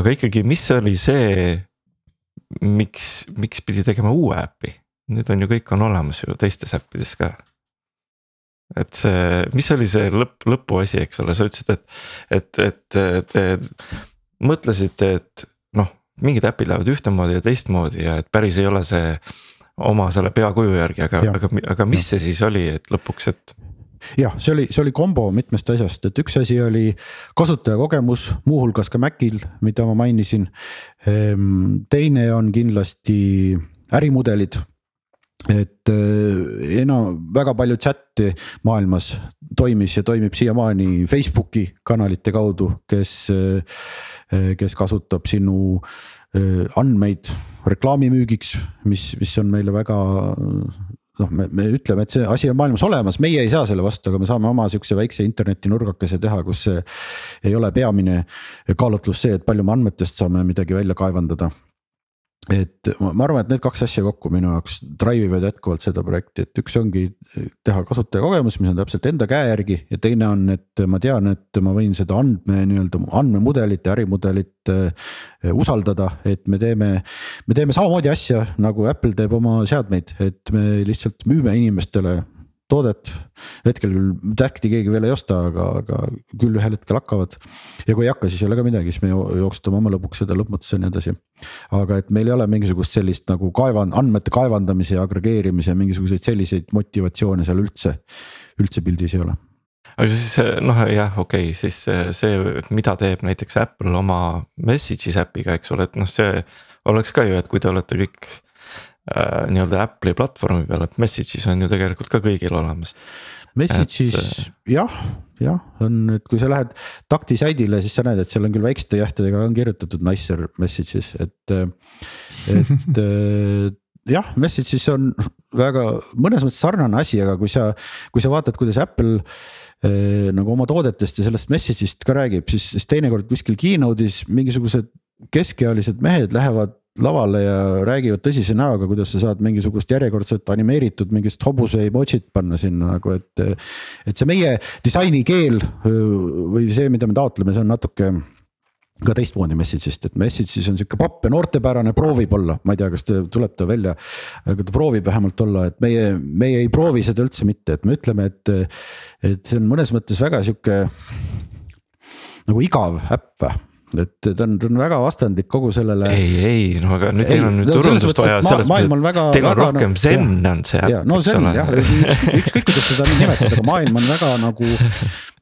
aga ikkagi, mis oli see. miks, miks pidi tegema uue äpi, nüüd on ju kõik on olemas ju teistes äppides ka. et see, mis oli see lõpp, lõpuasi, eks ole, sa ütlesid, et, et, et te mõtlesite, et noh, mingid äpid lähevad ühtemoodi ja teistmoodi ja et päris ei ole see oma selle peakuju järgi, aga, aga, aga mis ja. see siis oli, et lõpuks, et jah, see oli, see oli kombo mitmest asjast, et üks asi oli kasutajakogemus, muuhulgas ka Macil, mida ma mainisin. Ehm, teine on kindlasti ärimudelid et eh, enam väga palju chat'i maailmas toimis ja toimib siiamaani Facebooki kanalite kaudu, kes, eh, kes kasutab sinu eh, andmeid reklaamimüügiks, mis, mis on meile väga noh, me, me ütleme, et see asi on maailmas olemas, meie ei saa selle vastu, aga me saame oma sihukese väikse internetinurgakese teha, kus ei ole peamine kaalutlus see, et palju me andmetest saame midagi välja kaevandada et ma arvan, et need kaks asja kokku minu jaoks drive ivad jätkuvalt seda projekti, et üks ongi teha kasutajakogemus, mis on täpselt enda käe järgi ja teine on, et ma tean, et ma võin seda andme nii-öelda andmemudelit ja ärimudelit äh, usaldada, et me teeme. me teeme samamoodi asja nagu Apple teeb oma seadmeid, et me lihtsalt müüme inimestele toodet. hetkel küll Tacti keegi veel ei osta, aga, aga küll ühel hetkel hakkavad. ja kui ei hakka, siis ei ole ka midagi, siis me jooksutame oma lõbuks seda lõpmatuseni ja nii edasi. aga et meil ei ole mingisugust sellist nagu kaevan-, andmete kaevandamise ja agregeerimise mingisuguseid selliseid motivatsioone seal üldse, üldse pildis ei ole aga siis noh, jah, okei okay,, siis see, mida teeb näiteks Apple oma Messages äpiga, eks ole, et noh, see oleks ka ju, et kui te olete kõik äh, nii-öelda Apple'i platvormi peal, et Message'is on ju tegelikult ka kõigil olemas. Message'is Et- jah, jah, on, et kui sa lähed takti saidile, siis sa näed, et seal on küll väikeste tähtedega on kirjutatud nicer messages, et, et äh, <laughs> jah, Message'is on väga mõnes mõttes sarnane asi, aga kui sa, kui sa vaatad, kuidas Apple eh, nagu oma toodetest ja sellest message'ist ka räägib, siis, siis teinekord kuskil keynote'is mingisugused keskealised mehed lähevad lavale ja räägivad tõsise näoga, kuidas sa saad mingisugust järjekordset animeeritud mingit hobuse emotsit panna sinna nagu, et. et see meie disainikeel või see, mida me taotleme, see on natuke ka teistmoodi message'ist, et message'is on sihuke popp ja noortepärane, proovib olla, ma ei tea, kas ta tuleb ta välja. aga ta proovib vähemalt olla, et meie, meie ei proovi seda üldse mitte, et me ütleme, et, et see on mõnes mõttes väga sihuke. nagu igav äpp või, et ta on, ta on väga vastandlik kogu sellele. ei, ei, no aga nüüd Ei, teil on nüüd no turundust vaja selles mõttes, teil on rohkem nagu- zen on see äpp, no eks ole. ükskõik kuidas seda nimetada, aga maailm on väga nagu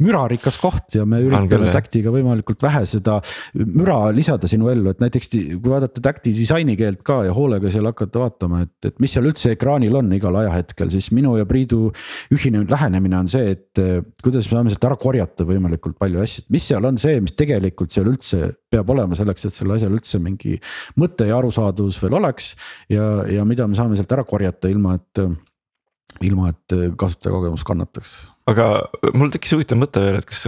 mürarikas koht ja me üritame. Tactiga võimalikult vähe seda müra lisada sinu ellu, et näiteks kui vaadata Tacti disainikeelt ka ja hoolega seal hakata vaatama, et, et mis seal üldse ekraanil on igal ajahetkel, siis minu ja Priidu ühine lähenemine on see, et kuidas me saame sealt ära korjata võimalikult palju asju, et mis seal on see, mis tegelikult seal üldse peab olema selleks, et sellel asjal üldse mingi mõte ja arusaadavus veel oleks. ja, ja mida me saame sealt ära korjata, ilma et, ilma et kasutajakogemus kannataks. aga mul tekkis huvitav mõte veel, et kas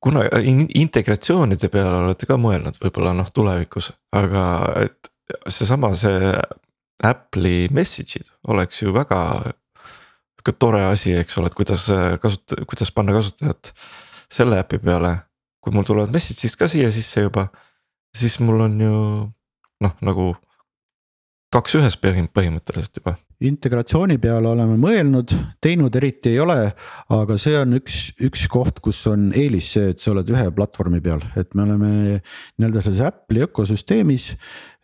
kuna in- integratsioonide peale olete ka mõelnud võib-olla noh tulevikus, aga et seesama see Apple'i message'id oleks ju väga. Sihuke tore asi, eks ole, et kuidas kasuta-, kuidas panna kasutajat selle äpi peale. Kui mul tulevad message'id ka siia sisse juba, siis mul on ju noh, nagu kaks ühes põhim- põhimõtteliselt juba integratsiooni peale oleme mõelnud, teinud eriti ei ole, aga see on üks, üks koht, kus on eelis see, et sa oled ühe platvormi peal, et me oleme nii-öelda selles Apple'i ökosüsteemis.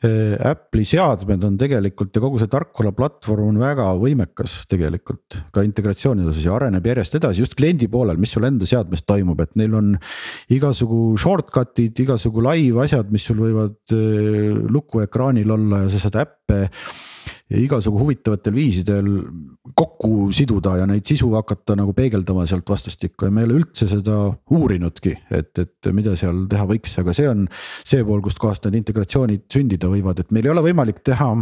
Apple'i seadmed on tegelikult ja kogu see tarkvaraplatvorm on väga võimekas tegelikult ka integratsiooni osas ja areneb järjest edasi just kliendi poolel, mis sul enda seadmes toimub, et neil on. igasugu shortcut'id, igasugu live asjad, mis sul võivad eh, lukuekraanil olla ja sa saad äppe ja igasugu huvitavatel viisidel kokku siduda ja neid sisu hakata nagu peegeldama sealt vastastikku. Ja me ei ole üldse seda uurinudki, et, et mida seal teha võiks, aga see on see pool, kustkohast need integratsioonid sündida võivad, et meil ei ole võimalik teha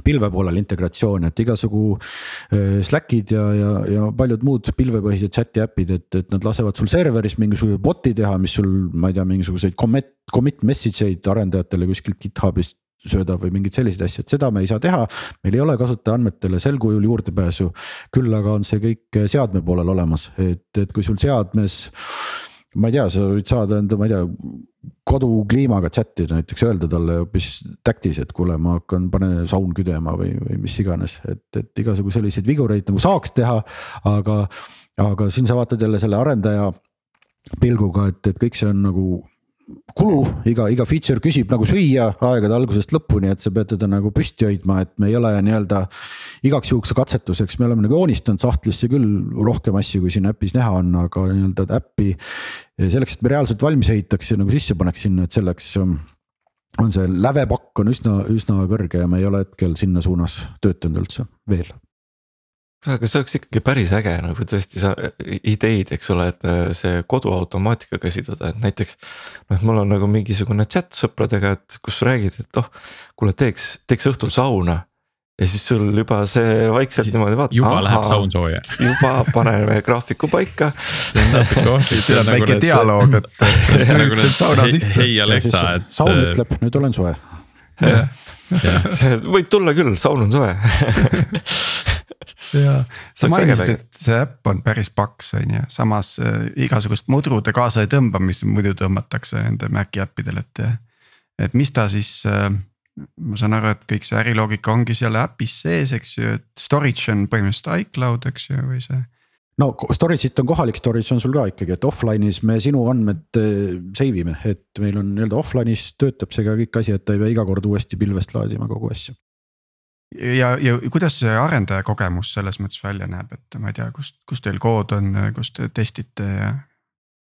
pilve poolel integratsiooni, et igasugu äh, Slackid ja, ja, ja paljud muud pilvepõhised chat'i äpid, et, et nad lasevad sul serveris mingisuguse bot'i teha, mis sul, ma ei tea, mingisuguseid commit, commit message eid arendajatele kuskilt GitHubist söödab või mingeid selliseid asju, et seda me ei saa teha. meil ei ole kasutaja andmetele sel kujul juurdepääsu, küll aga on see kõik seadme poolel olemas, et, et kui sul seadmes ma ei tea, sa võid saada enda, ma ei tea, kodukliimaga chat ida näiteks öelda talle hoopis Tactis, et kuule, ma hakkan, pane saun küdema või, või mis iganes, et, et igasugu selliseid vigureid nagu saaks teha. aga, aga siin sa vaatad jälle selle arendaja pilguga, et, et kõik see on nagu kulu, iga, iga feature küsib nagu süüa aegade algusest lõpuni, et sa pead teda nagu püsti hoidma, et me ei ole nii-öelda. igaks juhuks katsetuseks, me oleme nagu joonistanud sahtlisse küll rohkem asju, kui siin äpis näha on, aga nii-öelda äppi. selleks, et me reaalselt valmis ehitaks ja nagu sisse paneks sinna, et selleks on see lävepakk on üsna, üsna kõrge ja me ei ole hetkel sinna suunas töötanud üldse veel aga see oleks ikkagi päris äge nagu tõesti sa ideid, eks ole, et äh, see koduautomaatikaga siduda, et näiteks. noh, mul on nagu mingisugune chat sõpradega, et kus räägid, et oh, kuule, teeks, teeks õhtul sauna. ja siis sul juba see vaikselt niimoodi vaatab. juba aha, läheb saun soojaks. juba paneme graafiku paika. <laughs> see on natuke ohtlik. see on väike dialoog, et. <laughs> nagu hei Alexa, et. saun ütleb, nüüd olen soe. <laughs> see võib tulla küll, saun on soe ja sa mainisid, et see äpp on päris paks, on ju, samas äh, igasugust mudrude kaasa ei tõmba, mis muidu tõmmatakse nende Maci äppidel, et. et mis ta siis äh,, ma saan aru, et kõik see äriloogika ongi seal äpis sees, eks ju, et storage on põhimõtteliselt iCloud, eks ju, või see. no storage'it on kohalik storage on sul ka ikkagi, et offline'is me sinu andmed äh, save ime, et meil on nii-öelda offline'is töötab see ka kõik asi, et ta ei pea iga kord uuesti pilvest laadima kogu asja ja, ja kuidas see arendaja kogemus selles mõttes välja näeb, et ma ei tea, kust, kus teil kood on, kus te testite ja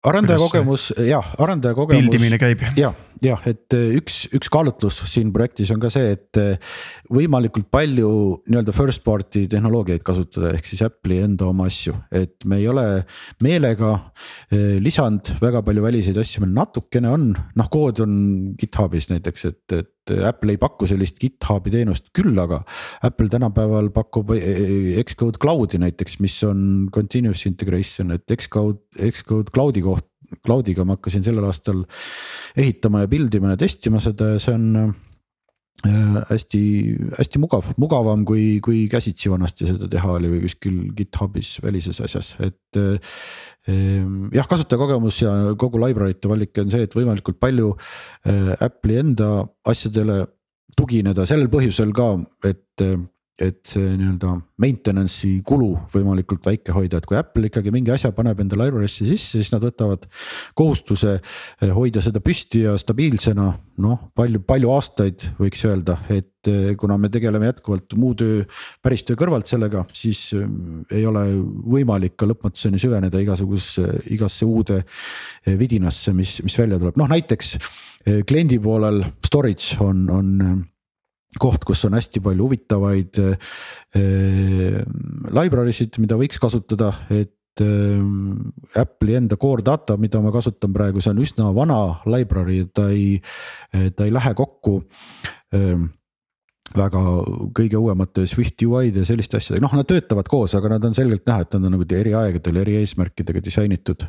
arendaja kogemus, jah, arendaja kogemus. pildimine käib. ja, jah, et eh, üks, üks kaalutlus siin projektis on ka see, et eh, võimalikult palju nii-öelda first party tehnoloogiaid kasutada, ehk siis Apple'i enda oma asju, et me ei ole meelega eh, lisanud väga palju väliseid asju, meil natukene on, noh, kood on GitHubis näiteks, et, et Apple ei paku sellist GitHubi teenust, küll aga Apple tänapäeval pakub eh, Xcode Cloud'i näiteks, mis on continuous integration, et Xcode, Xcode Cloud'i koht Cloudiga ma hakkasin sellel aastal ehitama ja build ima ja testima seda ja see on äh, hästi, hästi mugav, mugavam kui, kui käsitsi vanasti seda teha oli või kuskil GitHubis välises asjas, et. jah, kasutajakogemus ja kogu library'te valik on see, et võimalikult palju äh, Apple'i enda asjadele tugineda sellel põhjusel ka, et et see nii-öelda maintenance'i kulu võimalikult väike hoida, et kui Apple ikkagi mingi asja paneb enda library'sse sisse, siis nad võtavad kohustuse eh, hoida seda püsti ja stabiilsena. noh, palju, palju aastaid võiks öelda, et eh, kuna me tegeleme jätkuvalt muu töö, päris töö kõrvalt sellega, siis eh, ei ole võimalik ka lõpmatuseni süveneda igasugusesse, igasse uude vidinasse, mis, mis välja tuleb, noh näiteks kliendi poolel storage on, on koht, kus on hästi palju huvitavaid äh, library sid, mida võiks kasutada, et äh, Apple'i enda core data, mida ma kasutan praegu, see on üsna vana library, ta ei, ta ei lähe kokku äh, väga kõige uuemate Swift UI-de ja selliste asjadega, noh, nad töötavad koos, aga nad on selgelt näha, et nad on nagu eri aegadel eri eesmärkidega disainitud.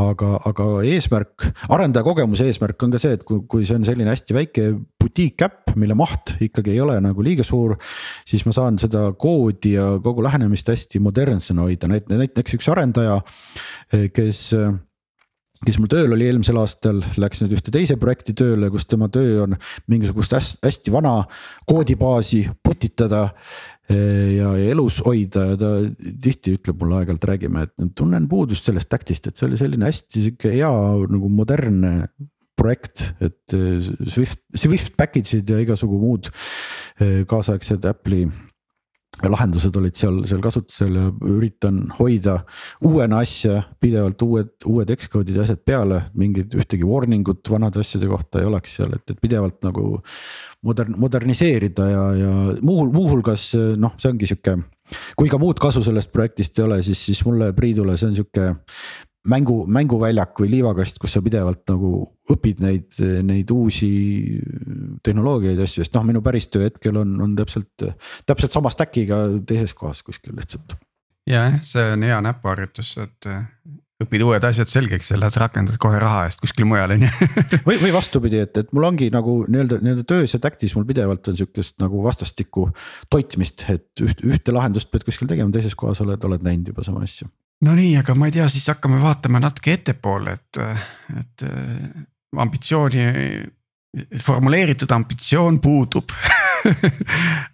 aga, aga eesmärk, arendaja kogemuse eesmärk on ka see, et kui, kui see on selline hästi väike boutique äpp, mille maht ikkagi ei ole nagu liiga suur. siis ma saan seda koodi ja kogu lähenemist hästi modernsena hoida, näiteks üks arendaja, kes kes mul tööl oli eelmisel aastal, läks nüüd ühte teise projekti tööle, kus tema töö on mingisugust hästi, vana koodibaasi putitada. eh, ja, ja elus hoida ja ta tihti ütleb mulle aeg-ajalt räägime, et tunnen puudust sellest taktist, et see oli selline hästi sihuke hea nagu modernne projekt, et eh, Swift, Swift package'id ja igasugu muud eh, kaasaegsed Apple'i lahendused olid seal, seal kasutusel ja üritan hoida uuena asja pidevalt uued, uued Xcode'id ja asjad peale, mingit ühtegi warning ut vanade asjade kohta ei oleks seal, et, et pidevalt nagu. modern, moderniseerida ja, ja muu, muuhulgas noh, see ongi sihuke, kui ka muud kasu sellest projektist ei ole, siis, siis mulle Priidule see on sihuke mängu, mänguväljak või liivakast, kus sa pidevalt nagu õpid neid, neid uusi tehnoloogiaid ja asju, sest noh, minu päris töö hetkel on, on täpselt, täpselt sama stack'iga teises kohas kuskil lihtsalt. jah, see on hea näpuharjutus, et äh, õpid uued asjad selgeks ja lähed rakendad kohe raha eest kuskil mujal, on ju. <laughs> või, või vastupidi, et, et mul ongi nagu nii-öelda, nii-öelda töös ja tact'is mul pidevalt on sihukest nagu vastastikku toitmist, et üht, ühte lahendust pead kuskil tegema, teises kohas oled, oled näinud juba sama asja no nii, aga ma ei tea, siis hakkame vaatama natuke ettepoole, et, et ambitsiooni, formuleeritud ambitsioon puudub. <laughs>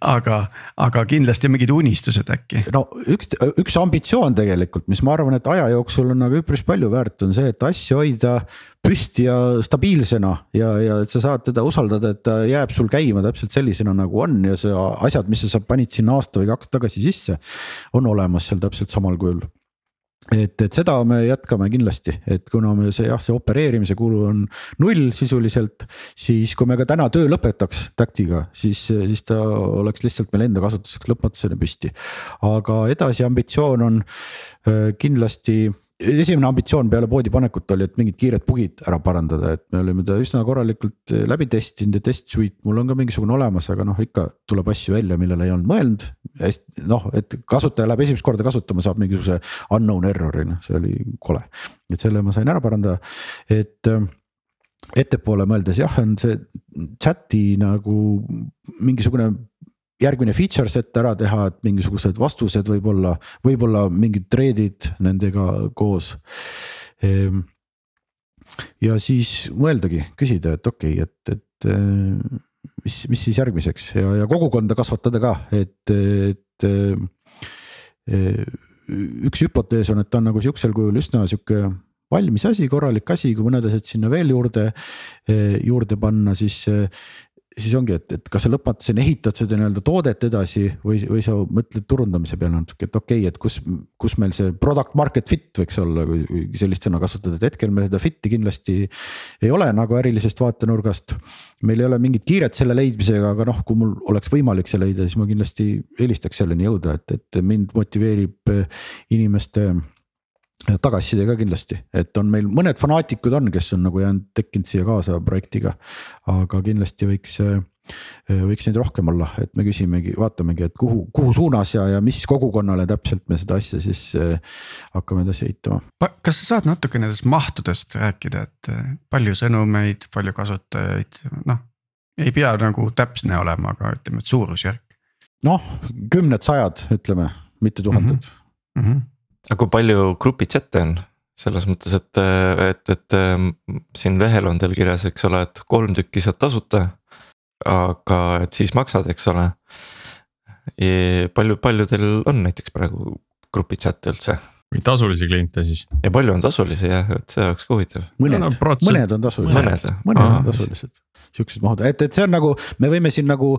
Aga, aga kindlasti mingid unistused äkki. no üks, üks ambitsioon tegelikult, mis ma arvan, et aja jooksul on nagu üpris palju väärt, on see, et asju hoida püsti ja stabiilsena. Ja, ja et sa saad teda usaldada, et ta jääb sul käima täpselt sellisena nagu on. Ja see asjad, mis sa panid sinna aasta või kaks tagasi sisse, on olemas seal täpselt samal kujul et, et seda me jätkame kindlasti, et kuna me see jah, see opereerimise kulu on null sisuliselt, siis kui me ka täna töö lõpetaks Tactiga, siis, siis ta oleks lihtsalt meil enda kasutuseks lõpmatuseni püsti. aga edasi ambitsioon on äh, kindlasti esimene ambitsioon peale poodi panekut oli, et mingid kiired bugid ära parandada, et me olime ta üsna korralikult läbi testinud ja test suite mul on ka mingisugune olemas, aga noh, ikka tuleb asju välja, millele ei olnud mõelnud. hästi noh, et kasutaja läheb esimest korda kasutama, saab mingisuguse unknown error'i, noh, see oli kole. et selle ma sain ära parandada, et ettepoole mõeldes jah, on see chat'i nagu mingisugune järgmine feature set ära teha, et mingisugused vastused võib-olla, võib-olla mingid thread'id nendega koos. Ehm, ja siis mõeldagi, küsida, et okei okay,, et, et eh, mis, mis siis järgmiseks ja, ja kogukonda kasvatada ka, et, et. Eh, üks hüpotees on, et ta on nagu sihukesel kujul üsna sihuke valmis asi, korralik asi, kui mõned asjad sinna veel juurde, eh, juurde panna, siis siis ongi, et, et kas sa lõpmatuseni ehitad seda nii-öelda toodet edasi või, või sa mõtled turundamise peale natuke, et okei okay,, et kus, kus meil see product market fit võiks olla, kui sellist sõna kasutada, et hetkel meil seda fit'i kindlasti ei ole nagu ärilisest vaatenurgast. meil ei ole mingit kiiret selle leidmisega, aga noh, kui mul oleks võimalik see leida, siis ma kindlasti eelistaks selleni jõuda, et, et mind motiveerib inimeste tagasiside ka kindlasti, et on meil mõned fanaatikud on, kes on nagu jäänud, tekkinud siia kaasa projektiga. aga kindlasti võiks, võiks neid rohkem olla, et me küsimegi, vaatamegi, et kuhu, kuhu suunas ja, ja mis kogukonnale täpselt me seda asja siis hakkame edasi ehitama. kas sa saad natuke nendest mahtudest rääkida, et palju sõnumeid, palju kasutajaid, noh. ei pea nagu täpne olema, aga ütleme, et suurusjärk. noh, kümned, sajad, ütleme, mitte tuhanded mm. -hmm aga kui palju grupi chat'e on? selles mõttes, et, et, et siin lehel on teil kirjas, eks ole, et kolm tükki saad tasuta. aga et siis maksad, eks ole. palju, palju teil on näiteks praegu grupi chat'e üldse? Või tasulisi kliente siis? ja palju on tasulisi jah, et see oleks ka huvitav. mõned. No,, no, mõned on tasulised. mõned, mõned on tasulised. siuksed mahud, et, et see on nagu, me võime siin nagu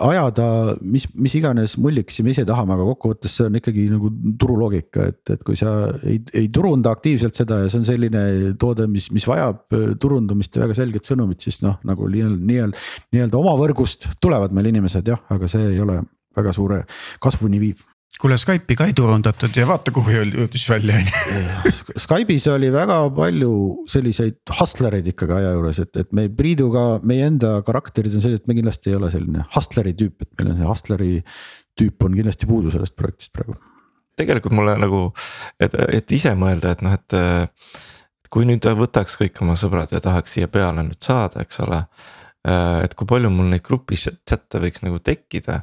ajada mis, mis iganes mullikesi me ise tahame, aga kokkuvõttes see on ikkagi nagu turuloogika, et, et kui sa ei, ei turunda aktiivselt seda ja see on selline toode, mis, mis vajab äh, turundamist ja väga selget sõnumit, siis noh, nagu nii-öelda, nii-öelda, nii-öelda oma võrgust tulevad meil inimesed jah, aga see ei ole väga suure kasvuni viiv kuule Skype'i ka ei turundatud ja vaata, kuhu jõudis välja on ju. Skype'is oli väga palju selliseid hustlereid ikkagi aja juures, et, et me Priiduga, meie enda karakterid on sellised, et me kindlasti ei ole selline hustleri tüüp, et meil on see hustleri tüüp on kindlasti puudu sellest projektist praegu. tegelikult mulle nagu, et, et ise mõelda, et noh, et. kui nüüd võtaks kõik oma sõbrad ja tahaks siia peale nüüd saada, eks ole. et kui palju mul neid grupis chat'e võiks nagu tekkida,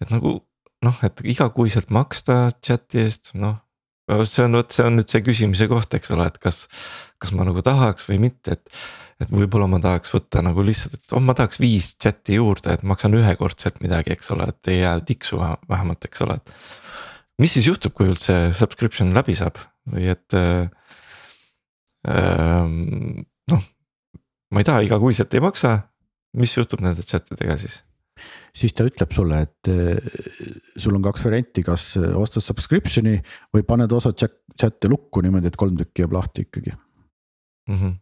et nagu noh, et igakuiselt maksta chat'i eest, noh. see on vot, see on nüüd see küsimise koht, eks ole, et kas, kas ma nagu tahaks või mitte, et. et võib-olla ma tahaks võtta nagu lihtsalt, et oh, ma tahaks viis chat'i juurde, et maksan ühekordselt midagi, eks ole, et ei jää tiksu vähemalt, eks ole, et. mis siis juhtub, kui üldse subscription läbi saab või et äh,. noh, ma ei taha igakuiselt ei maksa, mis juhtub nende chat idega siis? Siis ta ütleb sulle, et eh, sul on kaks varianti, kas ostad subscription'i või paned osa chat, chat'e lukku niimoodi, et kolm tükki jääb lahti ikkagi mm. -hmm.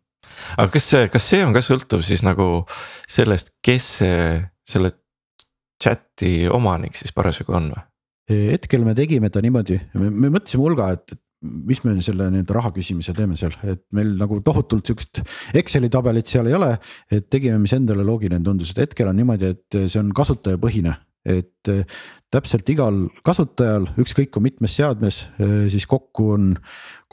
aga kas see, kas see on ka sõltuv siis nagu sellest, kes see, selle chat'i omanik siis parasjagu on või? hetkel me tegime ta niimoodi, me mõtlesime hulga, et, et mis me selle nii-öelda raha küsimise teeme seal, et meil nagu tohutult sihukest Exceli tabelit seal ei ole. et tegime, mis endale loogiline tundus, et hetkel on niimoodi, et see on kasutajapõhine, et eh, täpselt igal kasutajal, ükskõik kui mitmes seadmes, eh, siis kokku on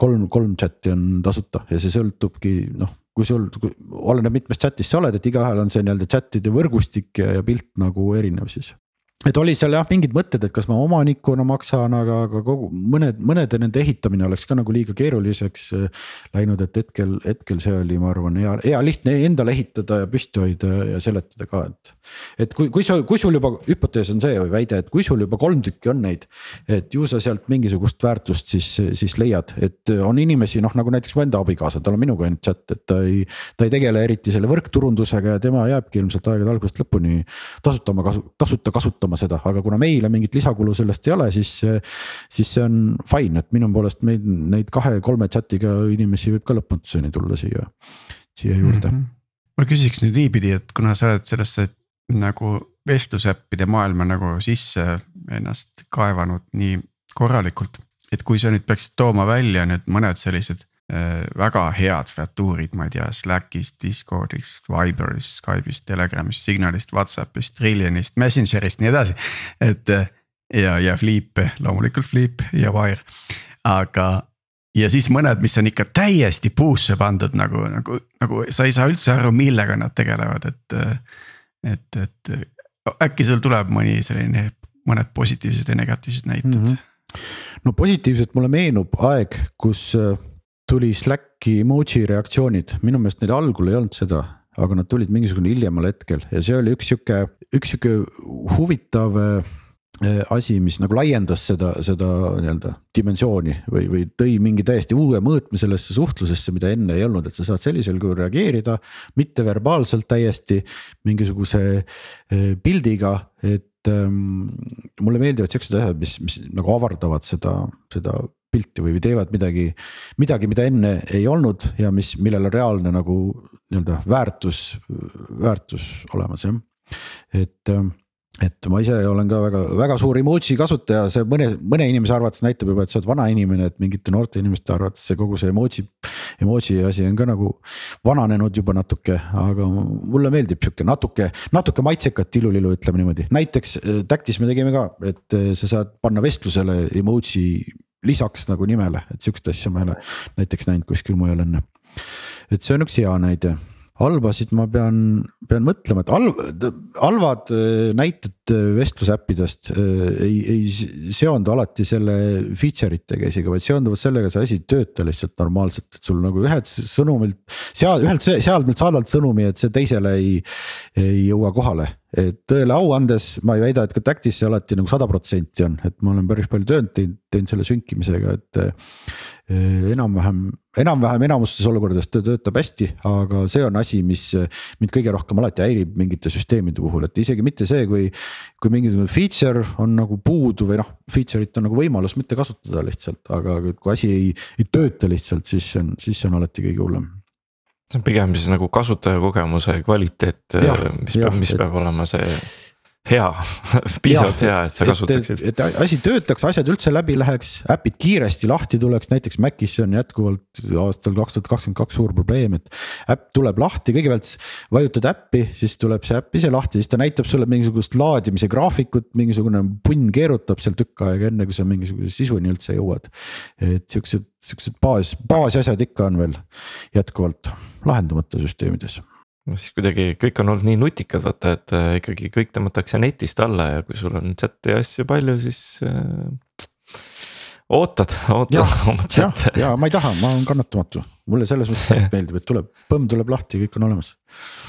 kolm, kolm chat'i on tasuta ja see sõltubki noh kui sul, oleneb mitmes chat'is sa oled, et igaühel on see nii-öelda chat'ide võrgustik ja pilt nagu erinev siis et oli seal jah mingid mõtted, et kas ma omanikuna maksan, aga, aga kogu mõned, mõnede nende ehitamine oleks ka nagu liiga keeruliseks äh, läinud, et hetkel, hetkel see oli, ma arvan, hea, hea lihtne endale ehitada ja püsti hoida ja seletada ka, et. et kui, kui sa, kui sul juba hüpotees on see või väide, et kui sul juba kolm tükki on neid, et ju sa sealt mingisugust väärtust siis, siis leiad, et on inimesi noh, nagu näiteks mu enda abikaasa, tal on minuga ainult chat, et ta ei. ta ei tegele eriti selle võrkturundusega ja tema jääbki ilmselt aegade algusest lõpuni tasuta oma kasu, tasuta kasutama kasutama seda, aga kuna meile mingit lisakulu sellest ei ole, siis. siis see on fine, et minu poolest meil neid kahe-kolme chat'iga inimesi võib ka lõpmatuseni tulla siia, siia juurde mm. -hmm. ma küsiks nüüd niipidi, et kuna sa oled sellesse nagu vestlusäppide maailma nagu sisse ennast kaevanud nii korralikult. et kui sa nüüd peaksid tooma välja nüüd mõned sellised väga head featuurid, ma ei tea, Slackist, Discordist, Viberist, Skype'ist, Telegramist, Signalist, Whatsappist, Trillionist, Messengerist, nii edasi. et äh, ja, ja Flip, loomulikult Flip ja Wire, aga ja siis mõned, mis on ikka täiesti puusse pandud nagu, nagu, nagu sa ei saa üldse aru, millega nad tegelevad, et. et, et äkki sul tuleb mõni selline, mõned positiivsed ja negatiivsed näited mm? -hmm. no positiivselt mulle meenub aeg, kus tuli Slacki emoji reaktsioonid, minu meelest neil algul ei olnud seda, aga nad tulid mingisugune hiljemal hetkel ja see oli üks sihuke, üks sihuke huvitav äh, asi, mis nagu laiendas seda, seda nii-öelda dimensiooni või, või tõi mingi täiesti uue mõõtme sellesse suhtlusesse, mida enne ei olnud, et sa saad sellisel kujul reageerida. mitteverbaalselt täiesti mingisuguse äh, pildiga, et ähm, mulle meeldivad siuksed asjad, mis, mis nagu avardavad seda, seda pilti või teevad midagi, midagi, mida enne ei olnud ja mis, millel on reaalne nagu nii-öelda väärtus, väärtus olemas jah, et et ma ise olen ka väga, väga suur emoji kasutaja, see mõne, mõne inimese arvates näitab juba, et sa oled vana inimene, et mingite noorte inimeste arvates see kogu see emoji. Emoji asi on ka nagu vananenud juba natuke, aga mulle meeldib sihuke natuke, natuke maitsekat tilulilu, ütleme niimoodi, näiteks äh, Tactis me tegime ka, et äh, sa saad panna vestlusele emoji lisaks nagu nimele, et sihukest asja ma ei ole näiteks näinud kuskil mujal enne. et see on üks hea näide halbasid ma pean, pean mõtlema, et halb, halvad äh, näited äh, vestlusäppidest äh, ei, ei seondu alati selle feature itega isegi, vaid seonduvad sellega, see asi ei tööta lihtsalt normaalselt, et sul nagu ühed sõnumilt. seal ühelt sealt saadad sõnumi, et see teisele ei, ei jõua kohale tõele au andes ma ei väida, et ka Tactis see alati nagu sada protsenti on, et ma olen päris palju tööd teinud, teinud selle sünkimisega, et. enam-vähem, enam-vähem enamustes olukordades ta töötab hästi, aga see on asi, mis mind kõige rohkem alati häirib mingite süsteemide puhul, et isegi mitte see, kui. kui mingisugune feature on nagu puudu või noh, feature'it on nagu võimalus mitte kasutada lihtsalt, aga kui asi ei, ei tööta lihtsalt, siis see on, siis see on alati kõige hullem see on pigem siis nagu kasutajakogemuse kvaliteet, mis peab, mis et... peab olema see hea <laughs> piisavalt hea, et sa kasutaksid. et asi töötaks, asjad üldse läbi läheks, äpid kiiresti lahti tuleks, näiteks Macis on jätkuvalt aastal kaks tuhat kakskümmend kaks suur probleem, et. äpp tuleb lahti, kõigepealt vajutad äppi, siis tuleb see äpp ise lahti, siis ta näitab sulle mingisugust laadimise graafikut, mingisugune punn keerutab seal tükk aega, enne kui sa mingisuguse sisuni üldse jõuad. et siuksed, siuksed baas, baasasjad ikka on veel jätkuvalt lahendamata süsteemides siis kuidagi kõik on olnud nii nutikad, vaata, et äh, ikkagi kõik tõmmatakse netist alla ja kui sul on chat'i asju palju, siis äh, ootad, ootad <laughs> oma chat'e. ja ma ei taha, ma olen kannatamatu, mulle selles mõttes <laughs> meeldib, et tuleb, põmm tuleb lahti, kõik on olemas.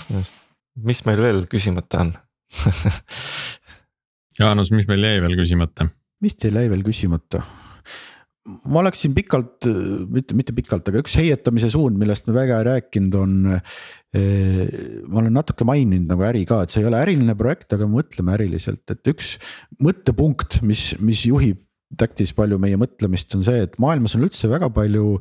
just, mis meil veel küsimata on <laughs> Jaanus, mis meil jäi veel küsimata? mis teil jäi veel küsimata? Ma oleksin pikalt, mitte, mitte pikalt, aga üks heietamise suund, millest me väga ei rääkinud, on. Eh, ma olen natuke maininud nagu äri ka, et see ei ole äriline projekt, aga mõtleme äriliselt, et üks mõttepunkt, mis, mis juhib Tactis palju meie mõtlemist, on see, et maailmas on üldse väga palju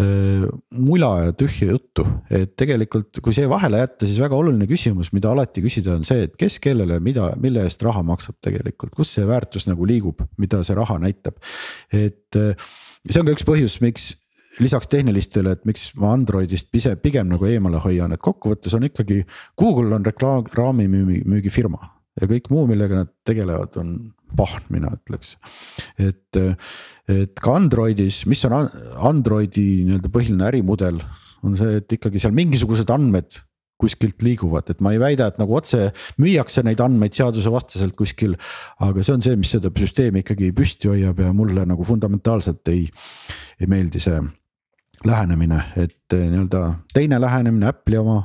mula ja tühja juttu, et tegelikult, kui see vahele jätta, siis väga oluline küsimus, mida alati küsida, on see, et kes kellele, mida, mille eest raha maksab tegelikult, kus see väärtus nagu liigub, mida see raha näitab. et äh, see on ka üks põhjus, miks lisaks tehnilistele, et miks ma Androidist ise pigem nagu eemale hoian, et kokkuvõttes on ikkagi Google on reklaami müügifirma. Ja kõik muu, millega nad tegelevad, on pahm, mina ütleks. et, et ka Androidis, mis on Androidi nii-öelda põhiline ärimudel, on see, et ikkagi seal mingisugused andmed kuskilt liiguvad, et ma ei väida, et nagu otse müüakse neid andmeid seadusevastaselt kuskil. aga see on see, mis seda süsteemi ikkagi püsti hoiab ja mulle nagu fundamentaalselt ei, ei meeldi see lähenemine, et eh, nii-öelda teine lähenemine Apple'i oma,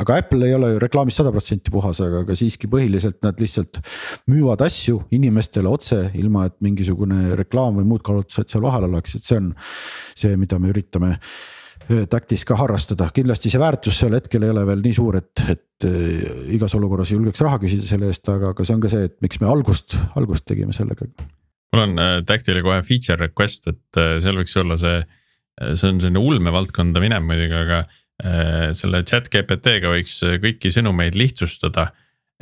aga Apple ei ole ju reklaamist sada protsenti puhas, aga, aga siiski põhiliselt nad lihtsalt müüvad asju inimestele otse, ilma et mingisugune reklaam või muud kaalutlused seal vahel oleks, et see on see, mida me üritame eh, taktis ka harrastada, kindlasti see väärtus seal hetkel ei ole veel nii suur, et, et eh, igas olukorras julgeks raha küsida selle eest, aga, aga see on ka see, et miks me algust, algust tegime sellega. mul on Tactile kohe feature request, et seal võiks olla see see on selline ulmevaldkonda minev muidugi, aga äh, selle chat GPT-ga võiks kõiki sõnumeid lihtsustada.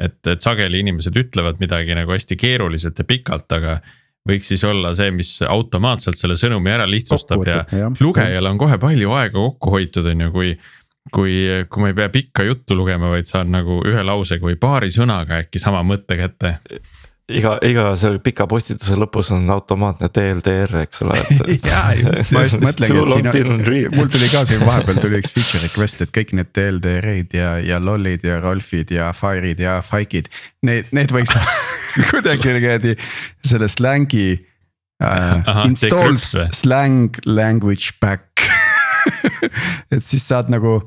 et, et sageli inimesed ütlevad midagi nagu hästi keeruliselt ja pikalt, aga võiks siis olla see, mis automaatselt selle sõnumi ära lihtsustab ja, ja lugejal on kohe palju aega kokku hoitud, on ju, kui kui, kui ma ei pea pikka juttu lugema, vaid saan nagu ühe lausega või paari sõnaga äkki sama mõtte kätte iga, iga selle pika postituse lõpus on automaatne DLDR, eks ole <laughs> ja just, ma just <laughs> mõtlengi, et siin on, mul tuli ka siin vahepeal tuli üks feature request, et kõik need DLDR-id ja, ja LOL-id ja Rolfid ja Fire'id ja Fike'id. Need, need võiks <laughs> kuidagi niimoodi selle slängi uh,. Install slang language back <laughs> et siis saad nagu,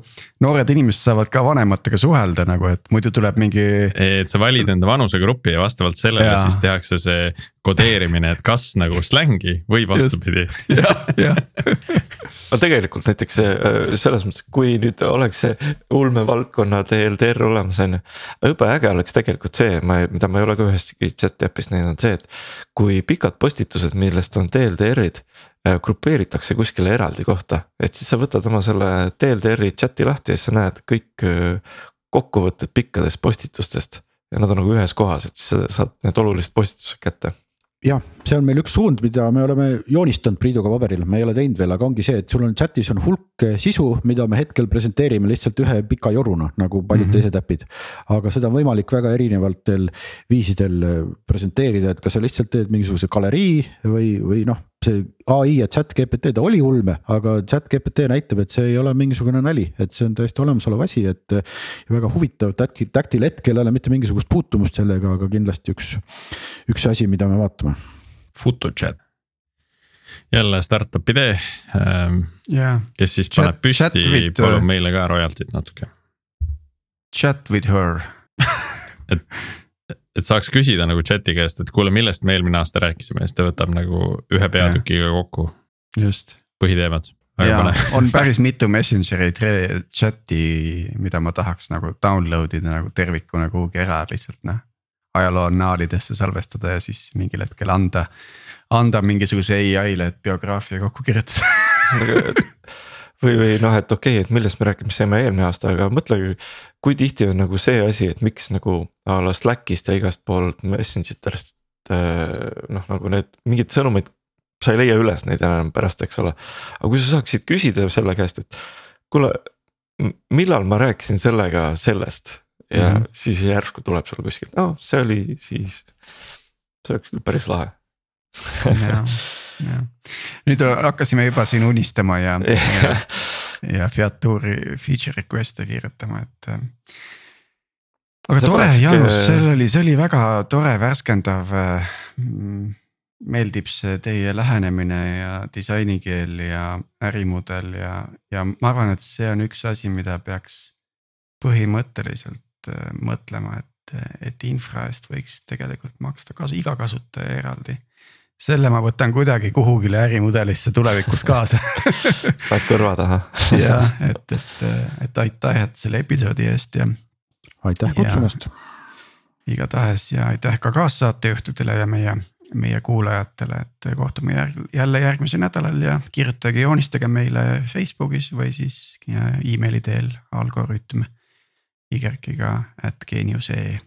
noored inimesed saavad ka vanematega suhelda nagu, et muidu tuleb mingi. et sa valid enda vanusegrupi ja vastavalt sellele ja. siis tehakse see kodeerimine, et kas nagu slängi või vastupidi. <laughs> jah, jah <laughs> no tegelikult näiteks äh, selles mõttes, kui nüüd oleks see ulmevaldkonna TLDR olemas, on ju. jube äge oleks tegelikult see, ma, mida ma ei ole ka üheski chat äpis näinud, see, et kui pikad postitused, millest on TLDR-id äh, grupeeritakse kuskile eraldi kohta, et siis sa võtad oma selle TLDR-i chat'i lahti ja siis sa näed kõik äh, kokkuvõtted pikkadest postitustest. ja nad on nagu ühes kohas, et siis sa saad need olulised postitused kätte jah, see on meil üks suund, mida me oleme joonistanud Priiduga paberil, me ei ole teinud veel, aga ongi see, et sul on chat'is on hulk sisu, mida me hetkel presenteerime lihtsalt ühe pika joruna, nagu paljud mm -hmm. teised äpid. aga seda on võimalik väga erinevatel viisidel presenteerida, et kas sa lihtsalt teed mingisuguse galerii või, või noh see ai ja chat GPT, ta oli ulme, aga chat GPT näitab, et see ei ole mingisugune nali, et see on täiesti olemasolev asi, et. väga huvitav, Tactil hetkel ei ole mitte mingisugust puutumust sellega, aga kindlasti üks, üks asi, mida me vaatame. Photochat, jälle startup idee ähm,. Yeah. kes siis chat, paneb püsti, palub meile ka royalty't natuke. Chat with her et et saaks küsida nagu chat'i käest, et kuule, millest me eelmine aasta rääkisime ja siis ta võtab nagu ühe peatükiga kokku. just. põhiteemad. ja on päris mitu Messengeri chat'i, mida ma tahaks nagu download ida nagu tervikuna kuhugi ära lihtsalt noh. ajaloo annaalidesse salvestada ja siis mingil hetkel anda, anda mingisuguse ai-le, et biograafia kokku kirjutada <laughs> või, või noh, et okei okay,, et millest me rääkima saime eelmine aasta, aga mõtle, kui tihti on nagu see asi, et miks nagu a la Slackist ja igast poolt messenger itest äh, noh, nagu need mingid sõnumid. sa ei leia üles neid enam pärast, eks ole, aga kui sa saaksid küsida selle käest, et kuule, millal ma rääkisin sellega sellest ja mm -hmm. siis järsku tuleb sul kuskilt, noh, see oli siis, see oleks küll päris lahe <laughs> nüüd hakkasime juba siin unistama ja ja, <laughs> ja Fiaturi feature request'e kirjutama, et. Äh, aga see tore, Jaanus, see oli, see oli väga tore, värskendav. Äh, meeldib see teie lähenemine ja disainikeel ja ärimudel ja, ja ma arvan, et see on üks asi, mida peaks põhimõtteliselt äh, mõtlema, et, et infra eest võiks tegelikult maksta kasu iga kasutaja eraldi selle ma võtan kuidagi kuhugile ärimudelisse tulevikus kaasa <laughs> paned kõrva taha jah, et, et, et aitäh, et selle episoodi eest ja. aitäh kutsumast. igatahes ja aitäh ka kaassaatejuhtidele ja meie, meie kuulajatele, et kohtume järg, jälle järgmisel nädalal ja kirjutage, joonistage meile Facebookis või siis emaili teel algoritm y-ga at geenius.ee.